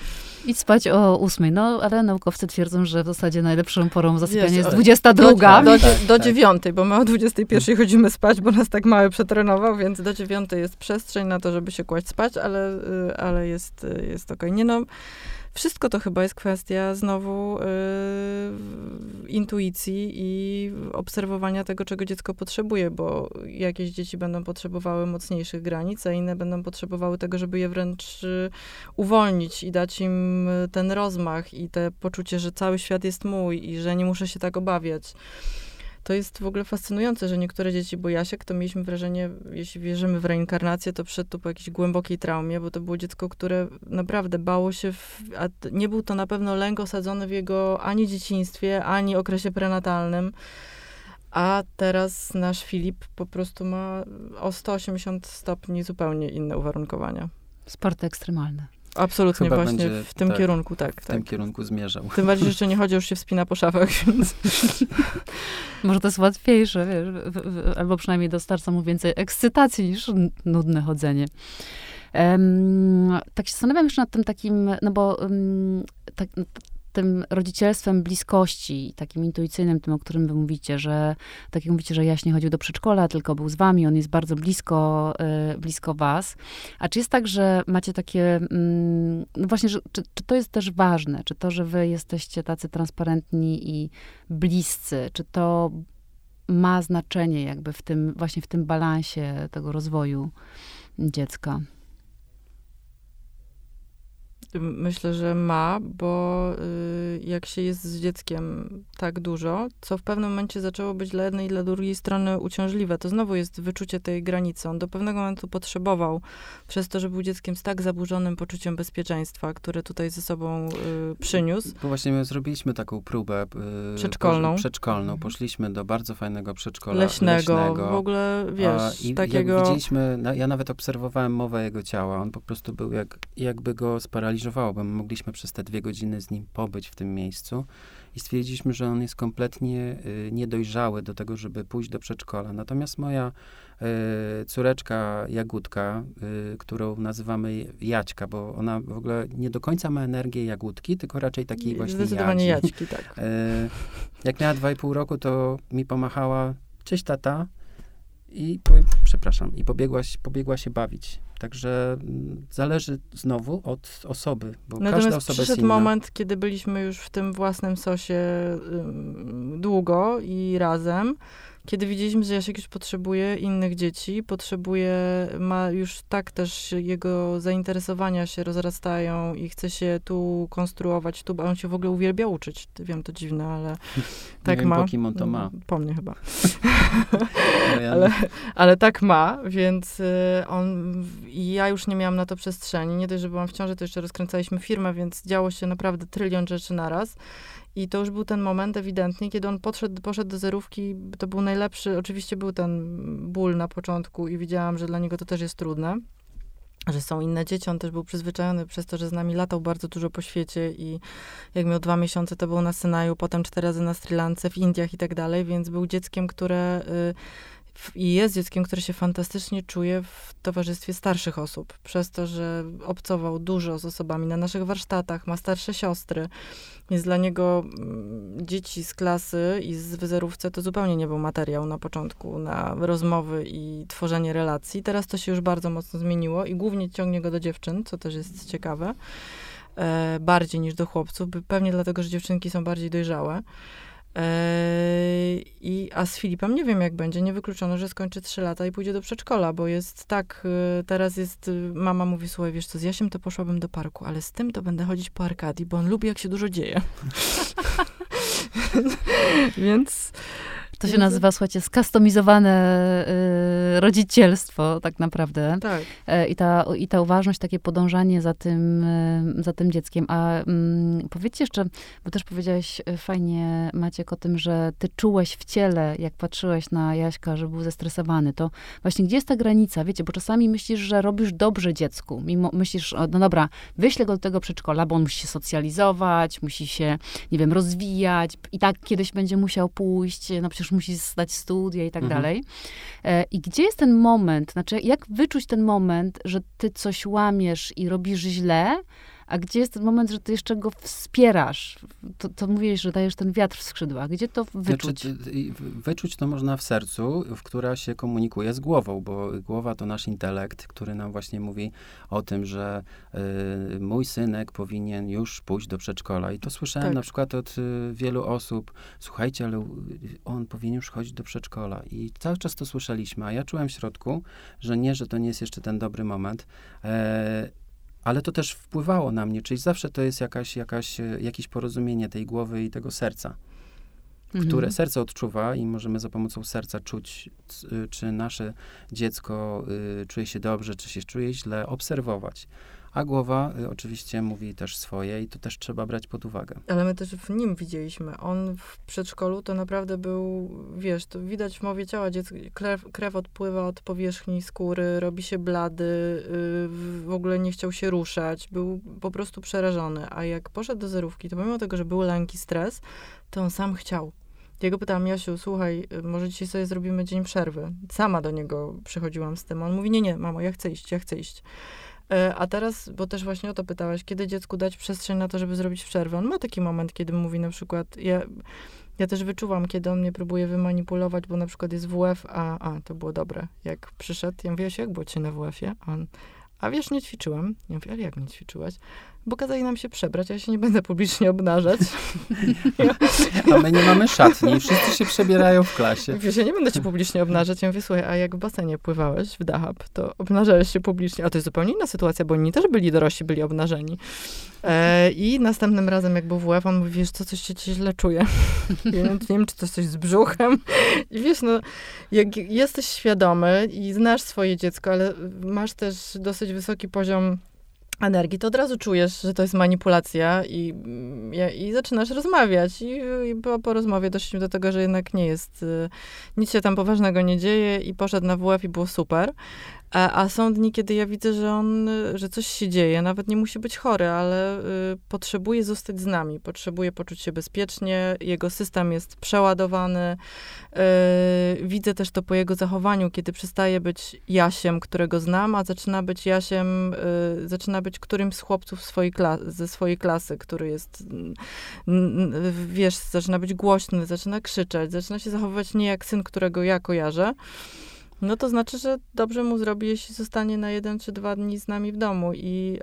Idź spać o ósmej, no ale naukowcy twierdzą, że w zasadzie najlepszą porą zasypiania jest 22. Do, do, do dziewiątej, bo my o 21 chodzimy spać, bo nas tak mały przetrenował, więc do dziewiątej jest przestrzeń na to, żeby się kłaść spać, ale, y, ale jest, y, jest okej. Okay. Nie no, wszystko to chyba jest kwestia znowu yy, intuicji i obserwowania tego, czego dziecko potrzebuje, bo jakieś dzieci będą potrzebowały mocniejszych granic, a inne będą potrzebowały tego, żeby je wręcz yy, uwolnić i dać im ten rozmach i te poczucie, że cały świat jest mój i że nie muszę się tak obawiać. To jest w ogóle fascynujące, że niektóre dzieci, bo Jasiek, to mieliśmy wrażenie, jeśli wierzymy w reinkarnację, to przed tu po jakiejś głębokiej traumie, bo to było dziecko, które naprawdę bało się, w, a nie był to na pewno lęk osadzony w jego ani dzieciństwie, ani okresie prenatalnym. A teraz nasz Filip po prostu ma o 180 stopni zupełnie inne uwarunkowania. Sporty ekstremalne. Absolutnie Chyba właśnie będzie, w tym tak, kierunku, tak. W tak. tym kierunku zmierzał. Tym bardziej, że jeszcze nie [laughs] chodzi, już się wspina po szafach, więc... [laughs] Może to jest łatwiejsze, wiesz, albo przynajmniej dostarcza mu więcej ekscytacji niż nudne chodzenie. Um, tak się zastanawiam jeszcze nad tym takim, no bo um, tak, tym rodzicielstwem bliskości, takim intuicyjnym, tym, o którym wy mówicie, że tak jak mówicie, że Jaś nie chodził do przedszkola, tylko był z wami, on jest bardzo blisko, y, blisko was. A czy jest tak, że macie takie, mm, no właśnie, że, czy, czy to jest też ważne? Czy to, że wy jesteście tacy transparentni i bliscy, czy to ma znaczenie jakby w tym, właśnie w tym balansie tego rozwoju dziecka? Myślę, że ma, bo y, jak się jest z dzieckiem tak dużo, co w pewnym momencie zaczęło być dla jednej i dla drugiej strony uciążliwe, to znowu jest wyczucie tej granicy. On do pewnego momentu potrzebował, przez to, że był dzieckiem z tak zaburzonym poczuciem bezpieczeństwa, które tutaj ze sobą y, przyniósł. Bo właśnie my zrobiliśmy taką próbę y, Przedszkolną. przedszkolną. Mhm. Poszliśmy do bardzo fajnego przedszkola Leśnego, leśnego. w ogóle, wiesz, A, I takiego... jak widzieliśmy, ja nawet obserwowałem mowę jego ciała. On po prostu był jak, jakby go sparaliżowało, bo my mogliśmy przez te dwie godziny z nim pobyć w tym miejscu i stwierdziliśmy, że on jest kompletnie y, niedojrzały do tego, żeby pójść do przedszkola. Natomiast moja y, córeczka Jagódka, y, którą nazywamy Jaćka, bo ona w ogóle nie do końca ma energię Jagódki, tylko raczej takiej właśnie Zdecydowanie Jadzi. jaćki, tak. E, Jak miała dwa i pół roku, to mi pomachała, cześć tata, i, po, przepraszam, i pobiegła, pobiegła się bawić. Także mm, zależy znowu od osoby, bo każda Natomiast osoba jest przyszedł moment, kiedy byliśmy już w tym własnym sosie długo i razem, kiedy widzieliśmy, że Jasiek już potrzebuje innych dzieci, potrzebuje, ma już tak też jego zainteresowania się rozrastają i chce się tu konstruować, tu, a on się w ogóle uwielbia uczyć. Wiem, to dziwne, ale [laughs] tak wiem, ma. po kim on to ma. Po mnie chyba. [laughs] No [laughs] ale, ale tak ma, więc y, on, ja już nie miałam na to przestrzeni. Nie dość, że byłam w ciąży, to jeszcze rozkręcaliśmy firmę, więc działo się naprawdę trylion rzeczy naraz. I to już był ten moment ewidentnie, kiedy on podszedł, poszedł do zerówki, to był najlepszy, oczywiście był ten ból na początku i widziałam, że dla niego to też jest trudne, że są inne dzieci, on też był przyzwyczajony przez to, że z nami latał bardzo dużo po świecie i jak miał dwa miesiące, to był na Synaju, potem cztery razy na Sri Lance, w Indiach i tak dalej, więc był dzieckiem, które y, i jest dzieckiem, które się fantastycznie czuje w towarzystwie starszych osób, przez to, że obcował dużo z osobami na naszych warsztatach, ma starsze siostry, więc dla niego mm, dzieci z klasy i z wyzerówce to zupełnie nie był materiał na początku na rozmowy i tworzenie relacji. Teraz to się już bardzo mocno zmieniło i głównie ciągnie go do dziewczyn, co też jest ciekawe, e, bardziej niż do chłopców, pewnie dlatego, że dziewczynki są bardziej dojrzałe. Eee, I, a z Filipem nie wiem, jak będzie. Nie wykluczono, że skończy 3 lata i pójdzie do przedszkola, bo jest tak, y, teraz jest, y, mama mówi, słuchaj, wiesz co, z Jasiem to poszłabym do parku, ale z tym to będę chodzić po Arkadii, bo on lubi, jak się dużo dzieje. [laughs] Więc To się Więc- nazywa, słuchajcie, skustomizowane y, rodzicielstwo, tak naprawdę. tak, E, I ta, I ta uważność, takie podążanie za tym, e, za tym dzieckiem. A mm, powiedzcie jeszcze, bo też powiedziałeś e, fajnie, Maciek, o tym, że ty czułeś w ciele, jak patrzyłeś na Jaśka, że był zestresowany. To właśnie gdzie jest ta granica? Wiecie, bo czasami myślisz, że robisz dobrze dziecku. Mimo, myślisz, no dobra, wyślę go do tego przedszkola, bo on musi się socjalizować, musi się, nie wiem, rozwijać i tak kiedyś będzie musiał pójść, no przecież musi zdać studia i tak Mhm. dalej. E, I gdzie jest ten moment, znaczy jak wyczuć ten moment, że ty coś łamiesz i robisz źle, a gdzie jest ten moment, że ty jeszcze go wspierasz? To, to mówiłeś, że dajesz ten wiatr w skrzydłach. Gdzie to wyczuć? Znaczy, wyczuć to można w sercu, w która się komunikuje z głową, bo głowa to nasz intelekt, który nam właśnie mówi o tym, że y, mój synek powinien już pójść do przedszkola. I to słyszałem Tak. na przykład od y, wielu osób. Słuchajcie, ale on powinien już chodzić do przedszkola. I cały czas to słyszeliśmy, a ja czułem w środku, że nie, że to nie jest jeszcze ten dobry moment. E, ale to też wpływało na mnie, czyli zawsze to jest jakaś, jakaś, e, jakieś porozumienie tej głowy i tego serca Mhm. które serce odczuwa i możemy za pomocą serca czuć, y, czy nasze dziecko y, czuje się dobrze, czy się czuje źle, obserwować. A głowa y, oczywiście mówi też swoje i to też trzeba brać pod uwagę. ale my też w nim widzieliśmy. On w przedszkolu to naprawdę był, wiesz, to widać w mowie ciała dziecka, krew, krew odpływa od powierzchni skóry, robi się blady, y, w ogóle nie chciał się ruszać, był po prostu przerażony. A jak poszedł do zerówki, to pomimo tego, że był lęk i stres, to on sam chciał. Ja go pytałam, Jasiu, słuchaj, y, może dzisiaj sobie zrobimy dzień przerwy. Sama do niego przychodziłam z tym. On mówi, nie, nie, mamo, ja chcę iść, ja chcę iść. E, a teraz, bo też właśnie o to pytałaś, kiedy dziecku dać przestrzeń na to, żeby zrobić przerwę? On ma taki moment, kiedy mówi na przykład, ja, ja też wyczuwam, kiedy on mnie próbuje wymanipulować, bo na przykład jest WF, a, a to było dobre. Jak przyszedł, ja mówię, jak było ci na WF-ie? On, a wiesz, nie ćwiczyłem. Ja mówię, ale jak nie ćwiczyłaś? Bo kazali nam się przebrać, ja się nie będę publicznie obnażać. [laughs] A my nie mamy szatni, wszyscy się przebierają w klasie. Wiesz, ja nie będę cię publicznie obnażać. Ja mówię, słuchaj, a jak w basenie pływałeś w Dahab, to obnażałeś się publicznie. A to jest zupełnie inna sytuacja, bo oni też byli dorośli, byli obnażeni. E, I następnym razem, jak był WF, on mówi, wiesz co, coś się ci źle czuje. ja nie wiem, czy to coś z brzuchem. I wiesz, no, jak jesteś świadomy i znasz swoje dziecko, ale masz też dosyć wysoki poziom energii, to od razu czujesz, że to jest manipulacja i, i, i zaczynasz rozmawiać. I, I, po, po rozmowie doszliśmy do tego, że jednak nie jest, y, nic się tam poważnego nie dzieje i poszedł na WF i było super. A, a, są dni, kiedy ja widzę, że on, że coś się dzieje, nawet nie musi być chory, ale y, potrzebuje zostać z nami, potrzebuje poczuć się bezpiecznie, jego system jest przeładowany. Y, widzę też to po jego zachowaniu, kiedy przestaje być Jasiem, którego znam, a zaczyna być Jasiem, y, zaczyna być którymś z chłopców swojej ze swojej klasy, który jest, wiesz, zaczyna być głośny, zaczyna krzyczeć, zaczyna się zachowywać nie jak syn, którego ja kojarzę. No to znaczy, że dobrze mu zrobi, jeśli zostanie na jeden czy dwa dni z nami w domu i,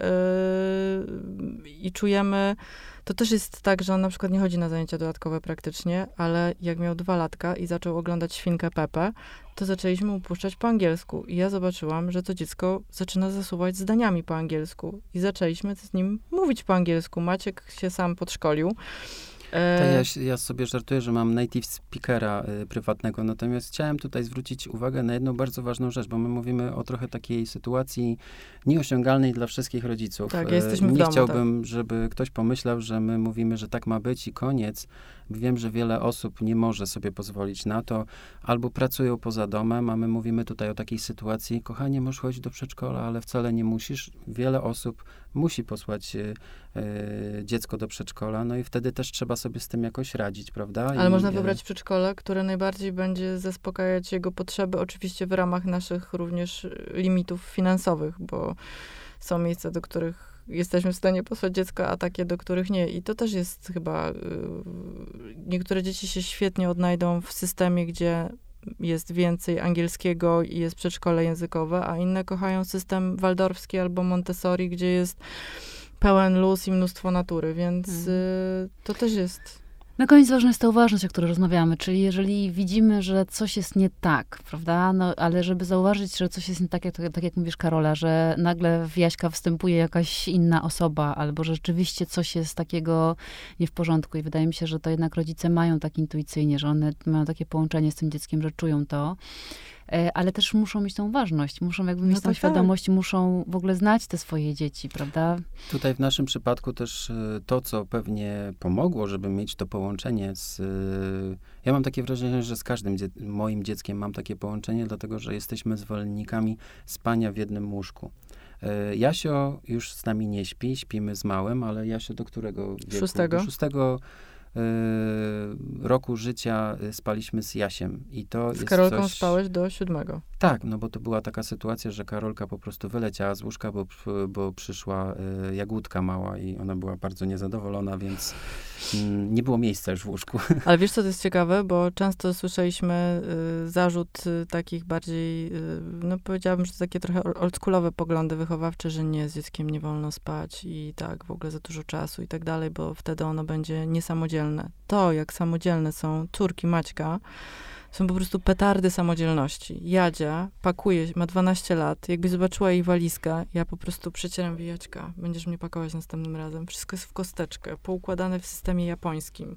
yy, i czujemy, to też jest tak, że on na przykład nie chodzi na zajęcia dodatkowe praktycznie, ale jak miał dwa latka i zaczął oglądać Świnkę Pepe, to zaczęliśmy mu puszczać po angielsku i ja zobaczyłam, że to dziecko zaczyna zasuwać zdaniami po angielsku i zaczęliśmy z nim mówić po angielsku. Maciek się sam podszkolił. Ja, ja, sobie żartuję, że mam native speakera y, prywatnego, natomiast chciałem tutaj zwrócić uwagę na jedną bardzo ważną rzecz, bo my mówimy o trochę takiej sytuacji nieosiągalnej dla wszystkich rodziców. Tak, jesteśmy Nie w domu, chciałbym, tak. żeby ktoś pomyślał, że my mówimy, że tak ma być i koniec. Wiem, że wiele osób nie może sobie pozwolić na to, albo pracują poza domem, a my mówimy tutaj o takiej sytuacji, kochanie, możesz chodzić do przedszkola, ale wcale nie musisz. Wiele osób musi posłać y, y, dziecko do przedszkola, no i wtedy też trzeba sobie z tym jakoś radzić, prawda? Ale I, można wybrać przedszkole, które najbardziej będzie zaspokajać jego potrzeby, oczywiście w ramach naszych również limitów finansowych, bo są miejsca, do których jesteśmy w stanie posłać dziecko, a takie, do których nie. I to też jest chyba. Niektóre dzieci się świetnie odnajdą w systemie, gdzie jest więcej angielskiego i jest przedszkole językowe, a inne kochają system waldorfski albo Montessori, gdzie jest pełen luz i mnóstwo natury, więc hmm. y, to też jest na koniec ważna jest ta uważność, o której rozmawiamy, czyli jeżeli widzimy, że coś jest nie tak, prawda, no, ale żeby zauważyć, że coś jest nie tak, jak, tak jak mówisz Karola, że nagle w Jaśka występuje jakaś inna osoba, albo że rzeczywiście coś jest takiego nie w porządku i wydaje mi się, że to jednak rodzice mają tak intuicyjnie, że one mają takie połączenie z tym dzieckiem, że czują to, ale też muszą mieć tą ważność, muszą jakby mieć no tą tak. świadomość, muszą w ogóle znać te swoje dzieci, prawda? Tutaj w naszym przypadku też e, to, co pewnie pomogło, żeby mieć to połączenie z... E, ja mam takie wrażenie, że z każdym dzie moim dzieckiem mam takie połączenie, dlatego że jesteśmy zwolennikami spania w jednym łóżku. Jasio już z nami nie śpi, śpimy z małym, ale Jasio do którego wieku? Szóstego. Do szóstego roku życia y, spaliśmy z Jasiem. I to z jest Karolką coś... spałeś do siódmego. Tak, no bo to była taka sytuacja, że Karolka po prostu wyleciała z łóżka, bo, bo przyszła y, jagódka mała i ona była bardzo niezadowolona, więc mm, nie było miejsca już w łóżku. [laughs] Ale wiesz, co to jest ciekawe, bo często słyszeliśmy y, zarzut y, takich bardziej, y, no powiedziałabym, że takie trochę oldschoolowe poglądy wychowawcze, że nie, z dzieckiem nie wolno spać i tak, w ogóle za dużo czasu i tak dalej, bo wtedy ono będzie niesamodzielne. To, jak samodzielne są córki Maćka, są po prostu petardy samodzielności. Jadzia pakuje, ma 12 lat. Jakby zobaczyła jej walizkę, ja po prostu przecieram wyjaćka. Będziesz mnie pakować następnym razem. Wszystko jest w kosteczkę, poukładane w systemie japońskim.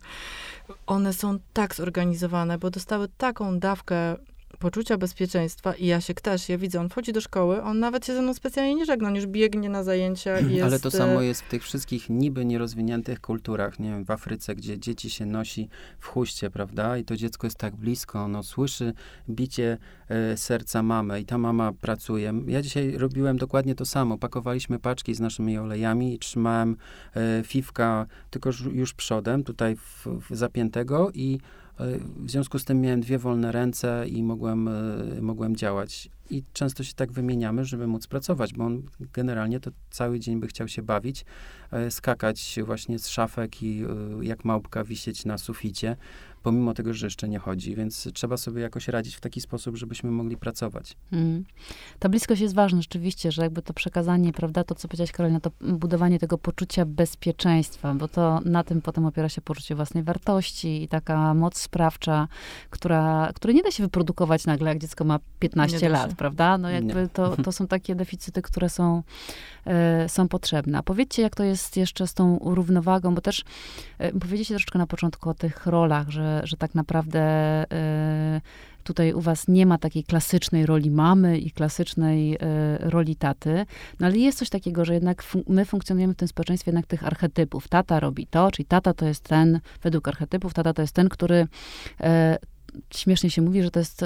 One są tak zorganizowane, bo dostały taką dawkę poczucia bezpieczeństwa i Jasiek też, ja widzę, on wchodzi do szkoły, on nawet się ze mną specjalnie nie żegna, on już biegnie na zajęcia i jest... [clears throat] Ale to samo jest w tych wszystkich niby nierozwiniętych kulturach, nie wiem, w Afryce, gdzie dzieci się nosi w chuście, prawda, i to dziecko jest tak blisko, ono słyszy bicie e, serca mamy i ta mama pracuje. Ja dzisiaj robiłem dokładnie to samo, pakowaliśmy paczki z naszymi olejami i trzymałem e, fifka tylko już przodem, tutaj w, w zapiętego i W związku z tym miałem dwie wolne ręce i mogłem, mogłem działać. I często się tak wymieniamy, żeby móc pracować, bo on generalnie to cały dzień by chciał się bawić, skakać właśnie z szafek i jak małpka wisieć na suficie, pomimo tego, że jeszcze nie chodzi, więc trzeba sobie jakoś radzić w taki sposób, żebyśmy mogli pracować. Hmm. Ta bliskość jest ważna rzeczywiście, że jakby to przekazanie, prawda, to co powiedziałaś Karolina, to budowanie tego poczucia bezpieczeństwa, bo to na tym potem opiera się poczucie własnej wartości i taka moc sprawcza, która, której nie da się wyprodukować nagle, jak dziecko ma 15 lat, prawda? No jakby to, to [laughs] są takie deficyty, które są, e, są potrzebne. A powiedzcie, jak to jest jeszcze z tą równowagą, bo też e, powiedzieliście troszeczkę na początku o tych rolach, że że, tak naprawdę e, tutaj u was nie ma takiej klasycznej roli mamy i klasycznej e, roli taty, no ale jest coś takiego, że jednak fun my funkcjonujemy w tym społeczeństwie jednak tych archetypów. Tata robi to, czyli tata to jest ten, według archetypów, tata to jest ten, który e, śmiesznie się mówi, że to jest,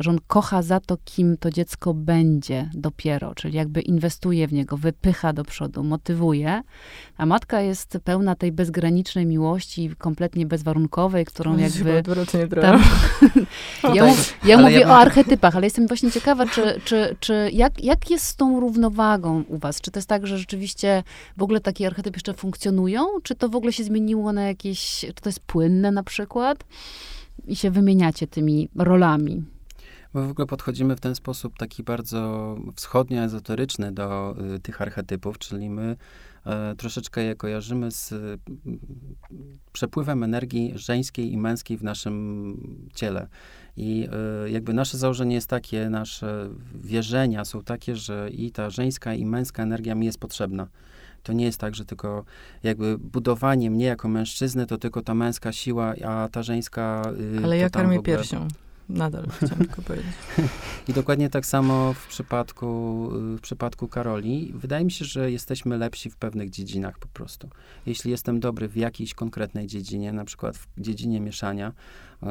że on kocha za to, kim to dziecko będzie dopiero, czyli jakby inwestuje w niego, wypycha do przodu, motywuje, a matka jest pełna tej bezgranicznej miłości, kompletnie bezwarunkowej, którą no, jakby... Tam, [laughs] ja, ja mówię ja o archetypach, ale jestem właśnie ciekawa, czy, czy, czy jak, jak jest z tą równowagą u was? Czy to jest tak, że rzeczywiście w ogóle takie archetypy jeszcze funkcjonują? Czy to w ogóle się zmieniło na jakieś, czy to jest płynne na przykład? I się wymieniacie tymi rolami. My w ogóle podchodzimy w ten sposób taki bardzo wschodnio-ezoteryczny do y, tych archetypów, czyli my y, troszeczkę je kojarzymy z y, przepływem energii żeńskiej i męskiej w naszym ciele. I jakby nasze założenie jest takie, nasze wierzenia są takie, że i ta żeńska i męska energia mi jest potrzebna. To nie jest tak, że tylko jakby budowanie mnie jako mężczyzny to tylko ta męska siła, a ta żeńska. Yy, Ale ja karmię ogóle... piersią. Nadal [laughs] chciałam tylko powiedzieć. [laughs] I dokładnie tak samo w przypadku, y, w przypadku Karoli. Wydaje mi się, że jesteśmy lepsi w pewnych dziedzinach po prostu. Jeśli jestem dobry w jakiejś konkretnej dziedzinie, na przykład w dziedzinie mieszania, yy,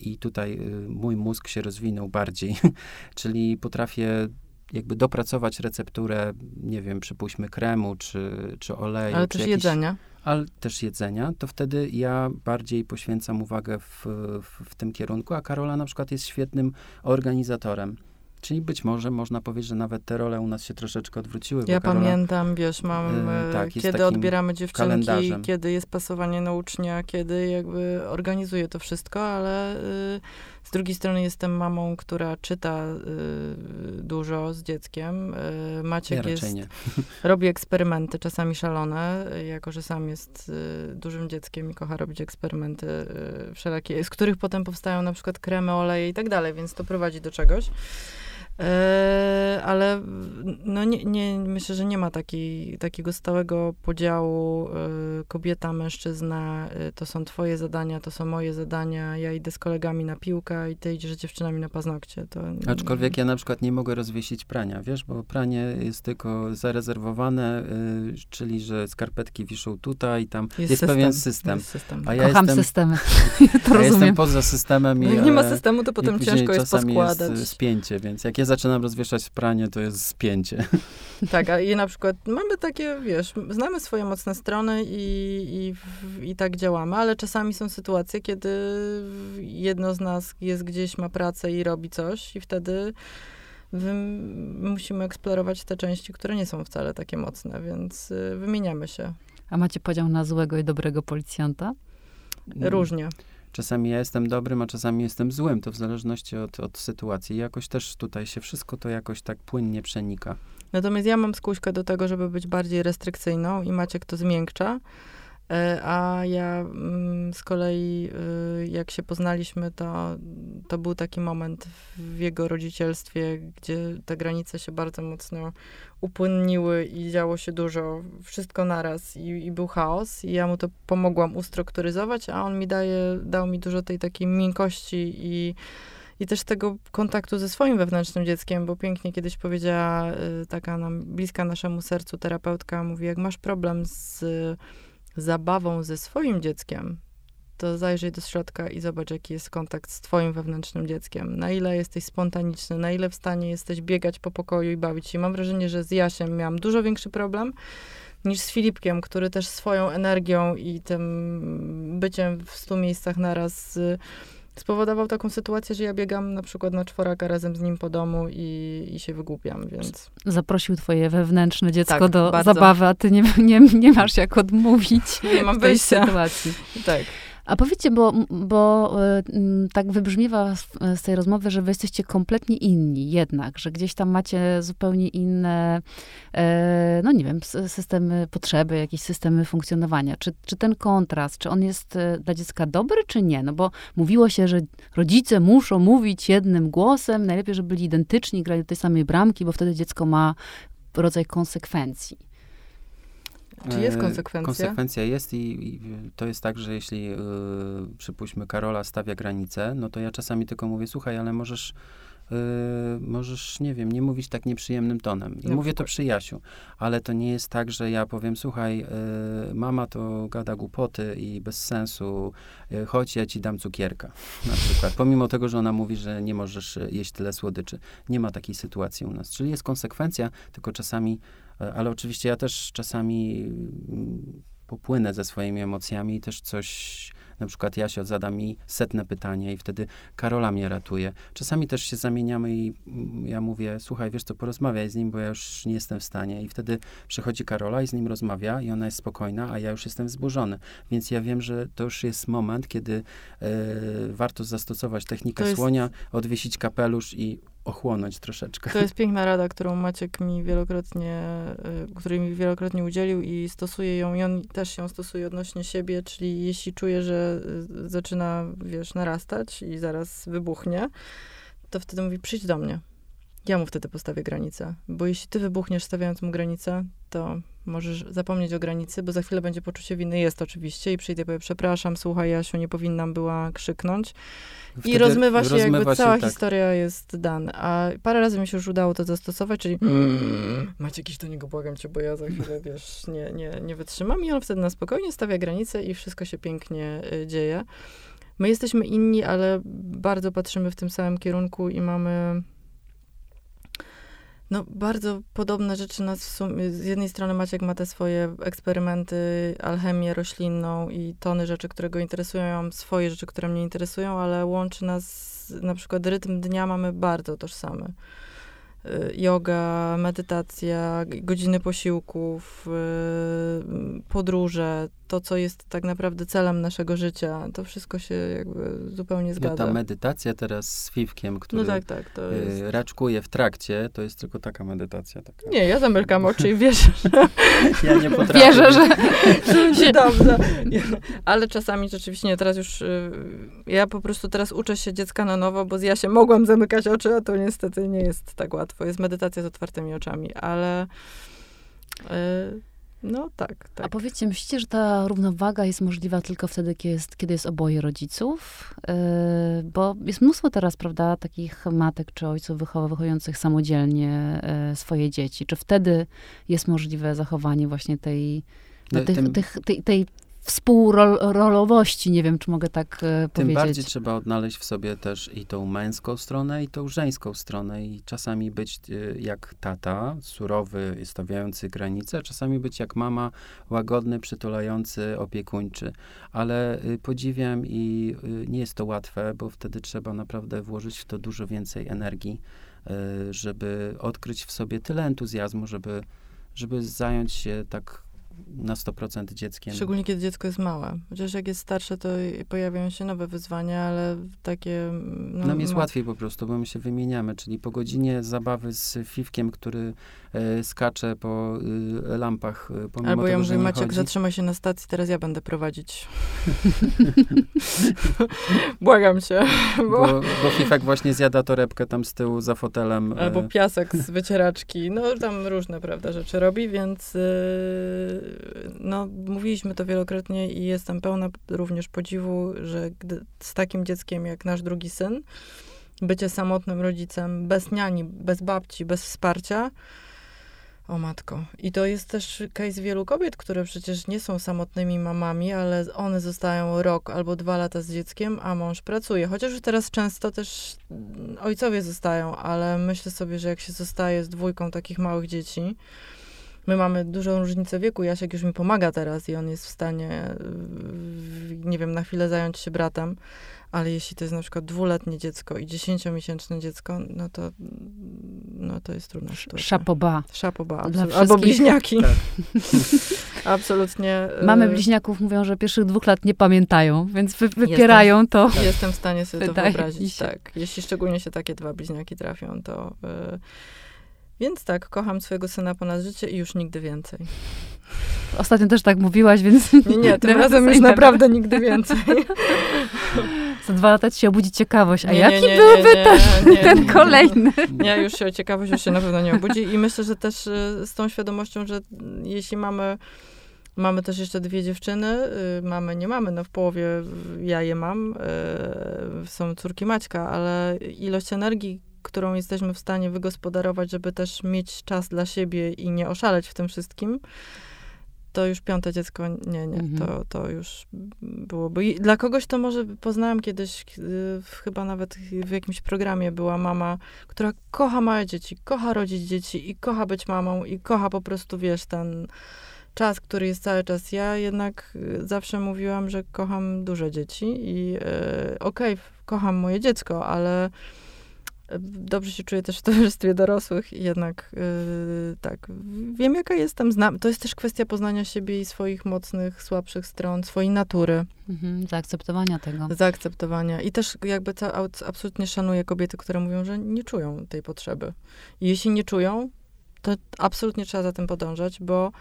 i tutaj yy, mój mózg się rozwinął bardziej, [laughs] czyli potrafię jakby dopracować recepturę, nie wiem, przypuśćmy kremu, czy, czy oleju. Ale czy też jakiś, jedzenia. Ale też jedzenia, to wtedy ja bardziej poświęcam uwagę w, w, w tym kierunku, a Karola na przykład jest świetnym organizatorem. Czyli być może można powiedzieć, że nawet te role u nas się troszeczkę odwróciły. Ja Karola, pamiętam, wiesz, mam, yy, tak, kiedy odbieramy dziewczynki, kiedy jest pasowanie na ucznia, kiedy jakby organizuję to wszystko, ale yy, z drugiej strony jestem mamą, która czyta yy, dużo z dzieckiem. Yy, Maciek ja jest, nie. [laughs] robi eksperymenty, czasami szalone, jako że sam jest yy, dużym dzieckiem i kocha robić eksperymenty wszelakie, z których potem powstają na przykład kremy, oleje i tak dalej, więc to prowadzi do czegoś. E, ale no nie, nie, myślę, że nie ma takiej, takiego stałego podziału e, kobieta, mężczyzna, e, to są twoje zadania, to są moje zadania, ja idę z kolegami na piłkę i ty idziesz z dziewczynami na paznokcie. To... Aczkolwiek ja na przykład nie mogę rozwiesić prania, wiesz, bo pranie jest tylko zarezerwowane, czyli że skarpetki wiszą tutaj, tam jest, jest system, pewien system. Jest system. A ja Kocham jestem, systemy. [laughs] to ja jestem poza systemem. I, jak nie ma systemu, to potem ciężko jest poskładać. jest spięcie, więc jak ja zaczynam rozwieszać pranie, to jest spięcie. [laughs] Tak, a i na przykład mamy takie, wiesz, znamy swoje mocne strony i, i, i tak działamy, ale czasami są sytuacje, kiedy jedno z nas jest gdzieś, ma pracę i robi coś i wtedy musimy eksplorować te części, które nie są wcale takie mocne, więc y, wymieniamy się. A macie podział na złego i dobrego policjanta? Różnie. Czasami ja jestem dobrym, a czasami jestem złym. To w zależności od, od sytuacji. jakoś też tutaj się wszystko to jakoś tak płynnie przenika. Natomiast ja mam skuśkę do tego, żeby być bardziej restrykcyjną i Maciek to zmiękcza. E, a ja mm, z kolei, y, jak się poznaliśmy, to, to był taki moment w jego rodzicielstwie, gdzie te granice się bardzo mocno upłynniły i działo się dużo, wszystko naraz i, i był chaos. I ja mu to pomogłam ustrukturyzować, a on mi daje, dał mi dużo tej takiej miękkości i, i też tego kontaktu ze swoim wewnętrznym dzieckiem, bo pięknie kiedyś powiedziała y, taka nam, bliska naszemu sercu terapeutka, mówi, jak masz problem z zabawą ze swoim dzieckiem, to zajrzyj do środka i zobacz, jaki jest kontakt z twoim wewnętrznym dzieckiem. Na ile jesteś spontaniczny, na ile w stanie jesteś biegać po pokoju i bawić się. Mam wrażenie, że z Jasiem miałam dużo większy problem niż z Filipkiem, który też swoją energią i tym byciem w stu miejscach naraz y, spowodował taką sytuację, że ja biegam na przykład na czworaka razem z nim po domu i, i się wygłupiam, więc... Zaprosił twoje wewnętrzne dziecko Tak, do bardzo. zabawy, a ty nie, nie, nie masz jak odmówić Nie mam w tej wyjścia. sytuacji. Tak. A powiedzcie, bo, bo mm, tak wybrzmiewa z, tej rozmowy, że wy jesteście kompletnie inni jednak, że gdzieś tam macie zupełnie inne, e, no nie wiem, systemy potrzeby, jakieś systemy funkcjonowania. Czy, czy ten kontrast, czy on jest e, dla dziecka dobry, czy nie? No bo mówiło się, że rodzice muszą mówić jednym głosem, najlepiej, żeby byli identyczni, grali do tej samej bramki, bo wtedy dziecko ma rodzaj konsekwencji. Czy jest E, konsekwencja? Konsekwencja jest i, i to jest tak, że jeśli y, przypuśćmy Karola stawia granicę, no to ja czasami tylko mówię, słuchaj, ale możesz, y, możesz, nie wiem, nie mówić tak nieprzyjemnym tonem. I Na mówię to przy Jasiu, ale to nie jest tak, że ja powiem, słuchaj, mama to gada głupoty i bez sensu, chodź, ja ci dam cukierka, [laughs] na przykład. Pomimo tego, że ona mówi, że nie możesz jeść tyle słodyczy. Nie ma takiej sytuacji u nas. Czyli jest konsekwencja, tylko czasami E, Ale oczywiście ja też czasami mm, popłynę ze swoimi emocjami i też coś, na przykład Jasio zada mi setne pytanie i wtedy Karola mnie ratuje. Czasami też się zamieniamy i mm, ja mówię, słuchaj, wiesz co, porozmawiaj z nim, bo ja już nie jestem w stanie. I wtedy przychodzi Karola i z nim rozmawia i ona jest spokojna, a ja już jestem wzburzony. Więc ja wiem, że to już jest moment, kiedy e, warto zastosować technikę jest- słonia, odwiesić kapelusz i ochłonąć troszeczkę. To jest piękna rada, którą Maciek mi wielokrotnie, y, której mi wielokrotnie udzielił i stosuję ją, i on też ją stosuje odnośnie siebie, czyli jeśli czuję, że y, zaczyna, wiesz, narastać i zaraz wybuchnie, to wtedy mówi, przyjdź do mnie. Ja mu wtedy postawię granicę, bo jeśli ty wybuchniesz stawiając mu granicę, to możesz zapomnieć o granicy, bo za chwilę będzie poczucie winy, jest oczywiście, i przyjdę i powiem, przepraszam, słuchaj Jasiu, nie powinnam była krzyknąć. I Wtedy rozmywa się, jakby rozmywa się, cała tak. historia jest dana. A parę razy mi się już udało to zastosować, czyli mm, macie jakiś do niego, błagam cię, bo ja za chwilę, wiesz, nie, nie, nie wytrzymam. I on wtedy na spokojnie stawia granice i wszystko się pięknie y, dzieje. My jesteśmy inni, ale bardzo patrzymy w tym samym kierunku i mamy no, bardzo podobne rzeczy nas w sumie. Z jednej strony Maciek ma te swoje eksperymenty, alchemię roślinną i tony rzeczy, które go interesują. Ja mam swoje rzeczy, które mnie interesują, ale łączy nas na przykład rytm dnia mamy bardzo tożsamy. Y, Yoga, medytacja, godziny posiłków, y, podróże, to, co jest tak naprawdę celem naszego życia, to wszystko się jakby zupełnie zgadza. ta medytacja teraz z Fifkiem, który No tak, tak, to jest... y, raczkuje w trakcie, to jest tylko taka medytacja. Taka. Nie, ja zamykam oczy i [laughs] wierzę, Ja nie potrafię. Wierzę, że [laughs] że będzie dobrze. Nie, Ale czasami rzeczywiście nie, teraz już y, ja po prostu teraz uczę się dziecka na nowo, bo ja się mogłam zamykać oczy, a to niestety nie jest tak łatwo. Jest medytacja z otwartymi oczami, ale y, no tak, tak. A powiedzcie, myślicie, że ta równowaga jest możliwa tylko wtedy, kiedy jest, kiedy jest oboje rodziców? Yy, bo jest mnóstwo teraz, prawda, takich matek czy ojców wychow- wychowujących samodzielnie yy, swoje dzieci. Czy wtedy jest możliwe zachowanie właśnie tej, no, No, tych, tym- tych, tej, tej współrolowości? Nie wiem, czy mogę tak yy, Tym powiedzieć. bardziej trzeba odnaleźć w sobie też i tą męską stronę, i tą żeńską stronę. I czasami być y, jak tata, surowy, stawiający granice, a czasami być jak mama, łagodny, przytulający, opiekuńczy. Ale y, podziwiam i y, nie jest to łatwe, bo wtedy trzeba naprawdę włożyć w to dużo więcej energii, y, żeby odkryć w sobie tyle entuzjazmu, żeby, żeby zająć się tak na 100% dzieckiem. Szczególnie kiedy dziecko jest małe. Chociaż jak jest starsze, to pojawiają się nowe wyzwania, ale takie... No, Nam jest ma- łatwiej po prostu, bo my się wymieniamy, czyli po godzinie zabawy z Fifkiem, który e, skacze po y, lampach, e, pomimo Albo tego, ja że mówię, nie Maciek, chodzi. zatrzymaj się na stacji, teraz ja będę prowadzić. [laughs] [laughs] Błagam cię. Bo... Bo, bo Fifek właśnie zjada torebkę tam z tyłu za fotelem. Albo piasek z wycieraczki. No tam różne, prawda, rzeczy robi, więc no mówiliśmy to wielokrotnie i jestem pełna również podziwu, że gdy z takim dzieckiem jak nasz drugi syn, bycie samotnym rodzicem, bez niani, bez babci, bez wsparcia, o matko. I to jest też case wielu kobiet, które przecież nie są samotnymi mamami, ale one zostają rok albo dwa lata z dzieckiem, a mąż pracuje. Chociaż już teraz często też mm, ojcowie zostają, ale myślę sobie, że jak się zostaje z dwójką takich małych dzieci, my mamy dużą różnicę wieku. Jasiek już mi pomaga teraz i on jest w stanie, nie wiem, na chwilę zająć się bratem, ale jeśli to jest na przykład dwuletnie dziecko i dziesięciomiesięczne dziecko, no to, no to jest trudna sytuacja. Szapoba. Szapoba, albo wszystkich. bliźniaki. Tak. [laughs] Absolutnie. y, Mamy bliźniaków, mówią, że pierwszych dwóch lat nie pamiętają, więc wy, wypierają to. Jestem w stanie sobie to wyobrazić, się. tak. Jeśli szczególnie się takie dwa bliźniaki trafią, to... y, Więc tak, kocham swojego syna ponad życie i już nigdy więcej. Ostatnio też tak mówiłaś, więc... Nie, nie, tym [laughs] razem już naprawdę nigdy więcej. [laughs] Za dwa lata ci się obudzi ciekawość. A Nie, jaki nie, nie, byłby nie, ten, ten kolejny? Nie, już się o ciekawość już się na pewno nie obudzi i myślę, że też y, z tą świadomością, że jeśli mamy Mamy też jeszcze dwie dziewczyny. y, Mamy, nie mamy, no w połowie ja je mam. y, Są córki Maćka, ale ilość energii, którą jesteśmy w stanie wygospodarować, żeby też mieć czas dla siebie i nie oszaleć w tym wszystkim, to już piąte dziecko, nie, nie, Mhm. to, to już byłoby. I dla kogoś to może poznałam kiedyś, chyba nawet w jakimś programie była mama, która kocha małe dzieci, kocha rodzić dzieci i kocha być mamą i kocha po prostu, wiesz, ten czas, który jest cały czas. Ja jednak y, zawsze mówiłam, że kocham duże dzieci i y, okej, kocham moje dziecko, ale dobrze się czuję też w towarzystwie dorosłych i jednak y, tak, wiem jaka jestem, znam. To jest też kwestia poznania siebie i swoich mocnych, słabszych stron, swojej natury, Mhm, zaakceptowania tego. zaakceptowania i też jakby ab- absolutnie szanuję kobiety, które mówią, że nie czują tej potrzeby. I jeśli nie czują, to absolutnie trzeba za tym podążać, bo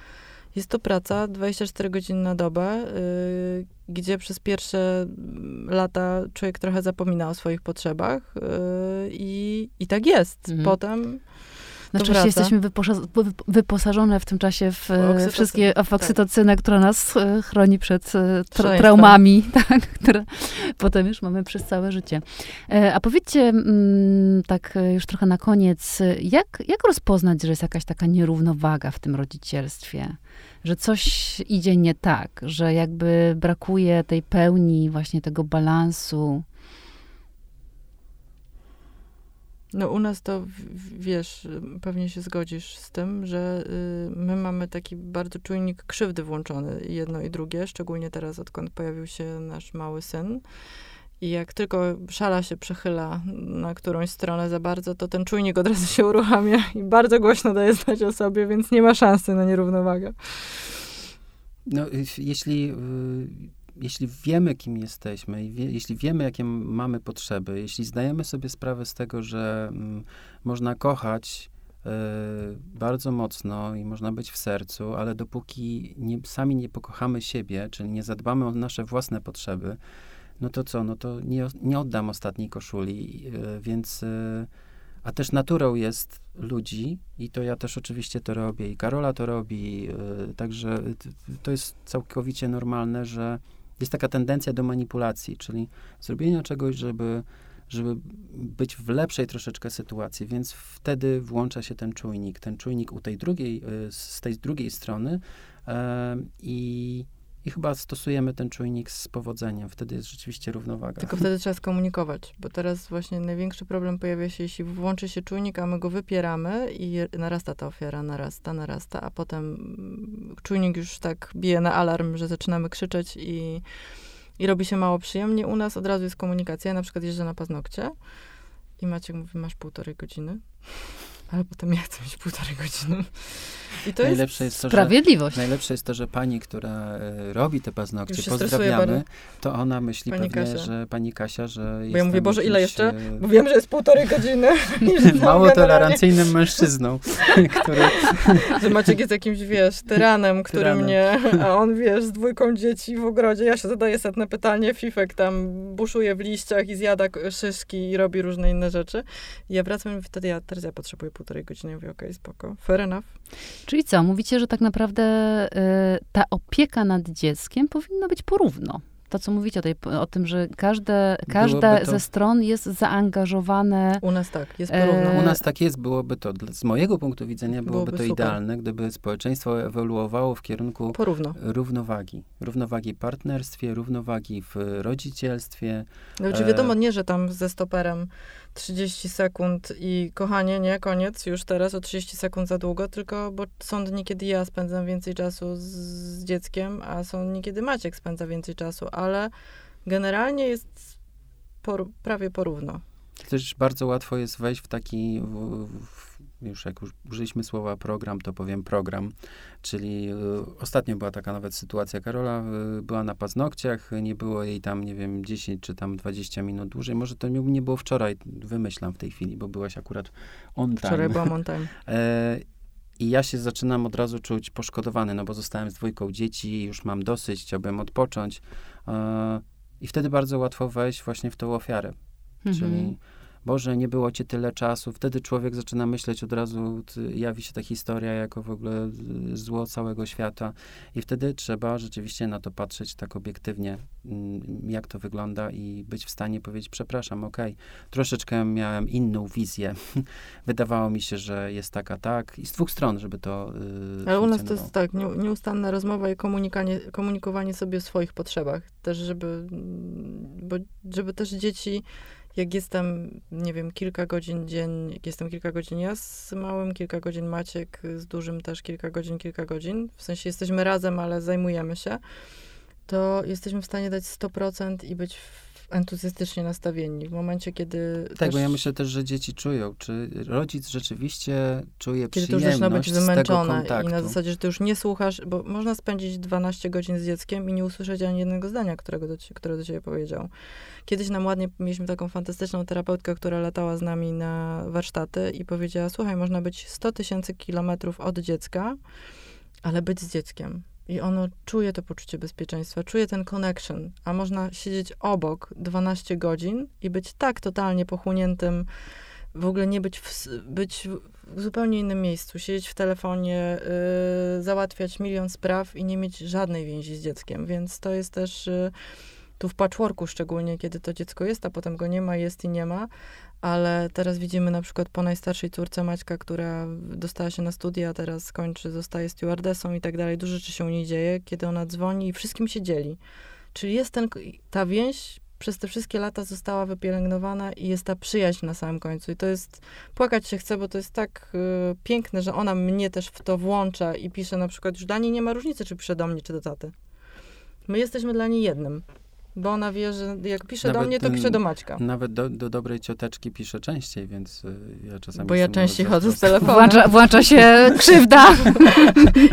jest to praca 24 godziny na dobę, y, gdzie przez pierwsze mm, lata człowiek trochę zapomina o swoich potrzebach y, i, i tak jest. Mhm. Potem Na szczęście jesteśmy wyposażone w tym czasie w e, Oksytocyn- wszystkie, w tak. oksytocynę, która nas e, chroni przed e, tra- traumami, [laughs] tak, które potem już mamy przez całe życie. A powiedzcie mm, tak już trochę na koniec, jak, jak rozpoznać, że jest jakaś taka nierównowaga w tym rodzicielstwie? Że coś idzie nie tak, że jakby brakuje tej pełni, właśnie tego balansu. No u nas to, wiesz, pewnie się zgodzisz z tym, że y, my mamy taki bardzo czujnik krzywdy włączony, jedno i drugie, szczególnie teraz, odkąd pojawił się nasz mały syn. I jak tylko szala się przechyla na którąś stronę za bardzo, to ten czujnik od razu się uruchamia i bardzo głośno daje znać o sobie, więc nie ma szansy na nierównowagę. No, jeśli, jeśli wiemy, kim jesteśmy, i wie, jeśli wiemy, jakie m- mamy potrzeby, jeśli zdajemy sobie sprawę z tego, że mm, można kochać y, bardzo mocno i można być w sercu, ale dopóki nie, sami nie pokochamy siebie, czyli nie zadbamy o nasze własne potrzeby, no to co, no to nie, nie oddam ostatniej koszuli, y, więc... Y, a też naturą jest ludzi i to ja też oczywiście to robię i Karola to robi, y, także to jest całkowicie normalne, że jest taka tendencja do manipulacji, czyli zrobienia czegoś, żeby, żeby być w lepszej troszeczkę sytuacji, więc wtedy włącza się ten czujnik, ten czujnik u tej drugiej, z tej drugiej strony i, i chyba stosujemy ten czujnik z powodzeniem, wtedy jest rzeczywiście równowaga. Tylko wtedy trzeba skomunikować, bo teraz właśnie największy problem pojawia się, jeśli włączy się czujnik, a my go wypieramy i narasta ta ofiara, narasta, narasta, a potem mm, czujnik już tak bije na alarm, że zaczynamy krzyczeć i, i robi się mało przyjemnie. U nas od razu jest komunikacja, ja na przykład jeżdżę na paznokcie i Maciek mówi, masz półtorej godziny, ale potem ja chcę mieć półtorej godziny. I to jest... Najlepsze jest to, że Sprawiedliwość. Najlepsze jest to, że pani, która e, robi te paznokcie, pozdrawiamy, to ona myśli Pani pewnie, Kasia. że pani Kasia, że Bo ja mówię, Boże, ile jeszcze? e, Bo wiem, że jest półtorej godziny. [laughs] [laughs] że mało tolerancyjnym mężczyzną, [laughs] który Że Maciek jest jakimś, wiesz, tyranem, który Tyranem. mnie, a on, wiesz, z dwójką dzieci w ogrodzie, ja się zadaję setne pytanie, Fifek tam buszuje w liściach i zjada szyszki i robi różne inne rzeczy. I ja wracam i mówię, wtedy ja, teraz ja potrzebuję półtorej godziny. Mówię, okej, spoko, fair enough. Czyli co, mówicie, że tak naprawdę y, ta opieka nad dzieckiem powinna być porówno. To, co mówicie o, tej, o tym, że każde, to- ze stron jest zaangażowane. U nas tak, jest E, porówno. u nas tak jest, byłoby to, z mojego punktu widzenia byłoby, Byłoby to super. idealne, gdyby społeczeństwo ewoluowało w kierunku Porówno. równowagi. Równowagi w partnerstwie, równowagi w rodzicielstwie. Znaczy E, wiadomo, nie, że tam ze stoperem 30 sekund i kochanie, nie, koniec, już teraz o 30 sekund za długo, tylko bo są dni, kiedy ja spędzam więcej czasu z, z dzieckiem, a są dni, kiedy Maciek spędza więcej czasu, ale generalnie jest por, prawie porówno. Też bardzo łatwo jest wejść w taki, w, w, już jak już użyliśmy słowa program, to powiem program, czyli y, ostatnio była taka nawet sytuacja, Karola y, była na paznokciach, nie było jej tam, nie wiem, 10 czy tam 20 minut dłużej, może to nie, nie było wczoraj, wymyślam w tej chwili, bo byłaś akurat on time. Wczoraj byłam on time. [laughs] E, I ja się zaczynam od razu czuć poszkodowany, no bo zostałem z dwójką dzieci, już mam dosyć, chciałbym odpocząć. E, I wtedy bardzo łatwo wejść właśnie w tą ofiarę. Mhm. Czyli Boże, nie było ci tyle czasu. Wtedy człowiek zaczyna myśleć od razu, jawi się ta historia jako w ogóle y, zło całego świata. I wtedy trzeba rzeczywiście na to patrzeć tak obiektywnie, mm, jak to wygląda i być w stanie powiedzieć, przepraszam, okej, troszeczkę miałem inną wizję. [laughs] Wydawało mi się, że jest taka tak i z dwóch stron, żeby to yy, Ale u nas to jest tak, nie- nieustanna rozmowa i komunikowanie sobie o swoich potrzebach. Też, żeby, mm, bo, żeby też dzieci, jak jestem, nie wiem, kilka godzin dzień, jak jestem kilka godzin ja z małym, kilka godzin Maciek, z dużym też kilka godzin, kilka godzin, w sensie jesteśmy razem, ale zajmujemy się, to jesteśmy w stanie dać 100% i być w- entuzjastycznie nastawieni. W momencie, kiedy Tak, też, bo ja myślę też, że dzieci czują, czy rodzic rzeczywiście czuje kiedy to już przyjemność zaczyna być z tego wymęczone kontaktu. i na zasadzie, że ty już nie słuchasz, bo można spędzić 12 godzin z dzieckiem i nie usłyszeć ani jednego zdania, którego do, które do ciebie powiedział. Kiedyś nam ładnie mieliśmy taką fantastyczną terapeutkę, która latała z nami na warsztaty i powiedziała, słuchaj, można być 100 tysięcy kilometrów od dziecka, ale być z dzieckiem. I ono czuje to poczucie bezpieczeństwa, czuje ten connection, a można siedzieć obok 12 godzin i być tak totalnie pochłoniętym, w ogóle nie być w, być w zupełnie innym miejscu, siedzieć w telefonie, y, załatwiać milion spraw i nie mieć żadnej więzi z dzieckiem. Więc to jest też y, tu w patchworku szczególnie, kiedy to dziecko jest, a potem go nie ma, jest i nie ma. Ale teraz widzimy na przykład po najstarszej córce Maćka, która dostała się na studia, teraz kończy, zostaje stewardessą i tak dalej. Dużo rzeczy się u niej dzieje, kiedy ona dzwoni i wszystkim się dzieli. Czyli jest ten, ta więź przez te wszystkie lata została wypielęgnowana i jest ta przyjaźń na samym końcu. I to jest, płakać się chce, bo to jest tak y, piękne, że ona mnie też w to włącza i pisze na przykład, już dla niej nie ma różnicy, czy pisze do mnie, czy do taty. My jesteśmy dla niej jednym. Bo ona wie, że jak pisze do Nawet mnie, to pisze do Maćka. Nawet do, do dobrej cioteczki piszę częściej, więc y, ja czasami... Bo ja częściej chodzę z telefonem. Włącza, włącza się krzywda. [laughs]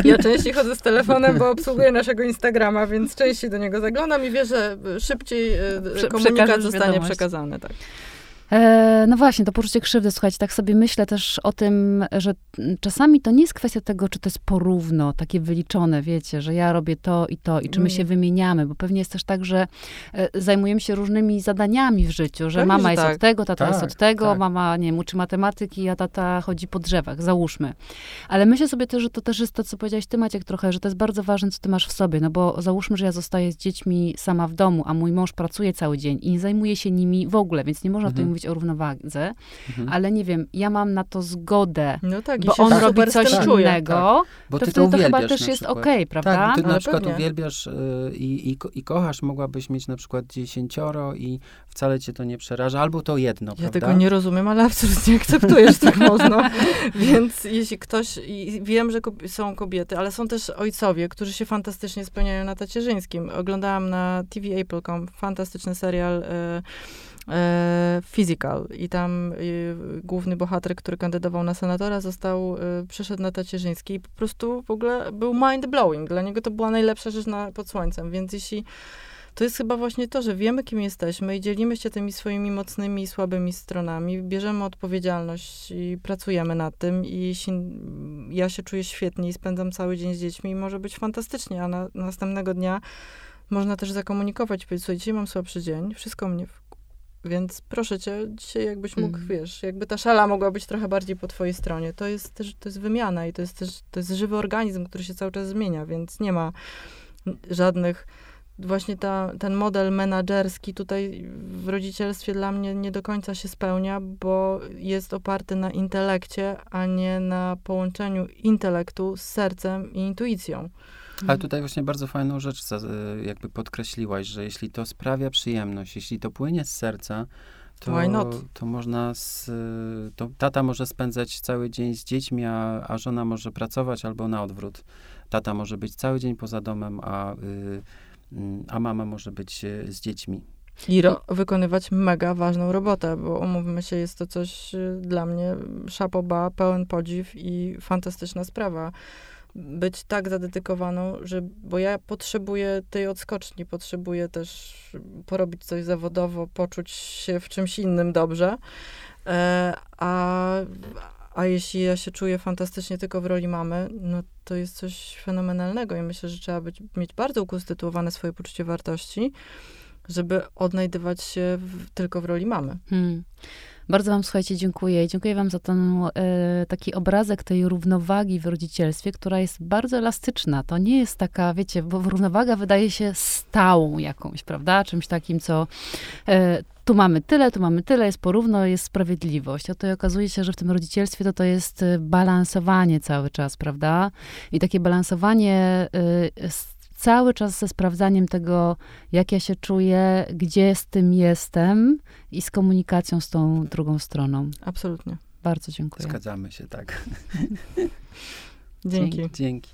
Ja częściej chodzę z telefonem, bo obsługuję naszego Instagrama, więc częściej do niego zaglądam i wie, że szybciej y, Prze- komunikat zostanie wiadomość. przekazany. Tak. E, no właśnie, to poczucie krzywdy, słuchajcie, tak sobie myślę też o tym, że mm, czasami to nie jest kwestia tego, czy to jest porówno, takie wyliczone, wiecie, że ja robię to i to i czy my się wymieniamy, bo pewnie jest też tak, że e, zajmujemy się różnymi zadaniami w życiu, że Pewnie, mama że jest tak. od tego, tata jest Tak, od tego, tak. mama, nie wiem, uczy matematyki, a tata chodzi po drzewach, załóżmy. Ale myślę sobie też, że to też jest to, co powiedziałeś ty, Maciek, trochę, że to jest bardzo ważne, co ty masz w sobie, no bo załóżmy, że ja zostaję z dziećmi sama w domu, a mój mąż pracuje cały dzień i nie zajmuje się nimi w ogóle, więc nie można Mhm. Mówić o równowadze, Mhm. ale nie wiem, ja mam na to zgodę, No tak, bo on robi coś tym czuje. innego, Bo to ty wtedy to chyba uwielbiasz też jest okej, prawda? Tak, bo ty Ale na przykład pewnie. uwielbiasz y, i, i, i kochasz, mogłabyś mieć na przykład dziesięcioro i wcale cię to nie przeraża, albo to jedno, Ja prawda? tego nie rozumiem, ale absolutnie akceptuję, że tak można. [laughs] Więc jeśli ktoś, i wiem, że są kobiety, ale są też ojcowie, którzy się fantastycznie spełniają na tacierzyńskim. Oglądałam na TV Apple.com fantastyczny serial e, Physical i tam e, główny bohater, który kandydował na senatora, został, e, przyszedł na tacierzyński i po prostu w ogóle był mind-blowing. Dla niego to była najlepsza rzecz na, pod słońcem, więc jeśli to jest chyba właśnie to, że wiemy, kim jesteśmy i dzielimy się tymi swoimi mocnymi i słabymi stronami, bierzemy odpowiedzialność i pracujemy nad tym i jeśli ja się czuję świetnie i spędzam cały dzień z dziećmi, może być fantastycznie, a na, następnego dnia można też zakomunikować, powiedzieć, słuchaj, dzisiaj mam słabszy dzień, wszystko mnie. Więc proszę cię, dzisiaj jakbyś mógł, Mhm. wiesz, jakby ta szala mogła być trochę bardziej po twojej stronie. To jest też, to jest wymiana i to jest też, to jest żywy organizm, który się cały czas zmienia, więc nie ma żadnych właśnie ta, ten model menadżerski tutaj w rodzicielstwie dla mnie nie do końca się spełnia, bo jest oparty na intelekcie, a nie na połączeniu intelektu z sercem i intuicją. Ale tutaj właśnie bardzo fajną rzecz y, jakby podkreśliłaś, że jeśli to sprawia przyjemność, jeśli to płynie z serca, to, to można, z, y, to tata może spędzać cały dzień z dziećmi, a, a żona może pracować albo na odwrót. Tata może być cały dzień poza domem, a y, mm, a mama może być e, z dziećmi. I wykonywać mega ważną robotę, bo umówmy się, jest to coś y, dla mnie szapoba, pełen podziw i fantastyczna sprawa. Być tak zadedykowaną, że, bo ja potrzebuję tej odskoczni, potrzebuję też porobić coś zawodowo, poczuć się w czymś innym dobrze. E, a, a jeśli ja się czuję fantastycznie tylko w roli mamy, no to jest coś fenomenalnego i myślę, że trzeba być, mieć bardzo ukonstytuowane swoje poczucie wartości, żeby odnajdywać się w, tylko w roli mamy. Hmm. Bardzo Wam, słuchajcie, dziękuję. Dziękuję Wam za ten e, taki obrazek tej równowagi w rodzicielstwie, która jest bardzo elastyczna. To nie jest taka, wiecie, bo równowaga wydaje się stałą jakąś, prawda? Czymś takim, co e, tu mamy tyle, tu mamy tyle, jest porówno, jest sprawiedliwość. A to okazuje się, że w tym rodzicielstwie to to jest e, balansowanie cały czas, prawda? I takie balansowanie e, cały czas ze sprawdzaniem tego, jak ja się czuję, gdzie z tym jestem i z komunikacją z tą drugą stroną. Absolutnie. Bardzo dziękuję. Zgadzamy się, tak. [laughs] Dzięki. Dzięki.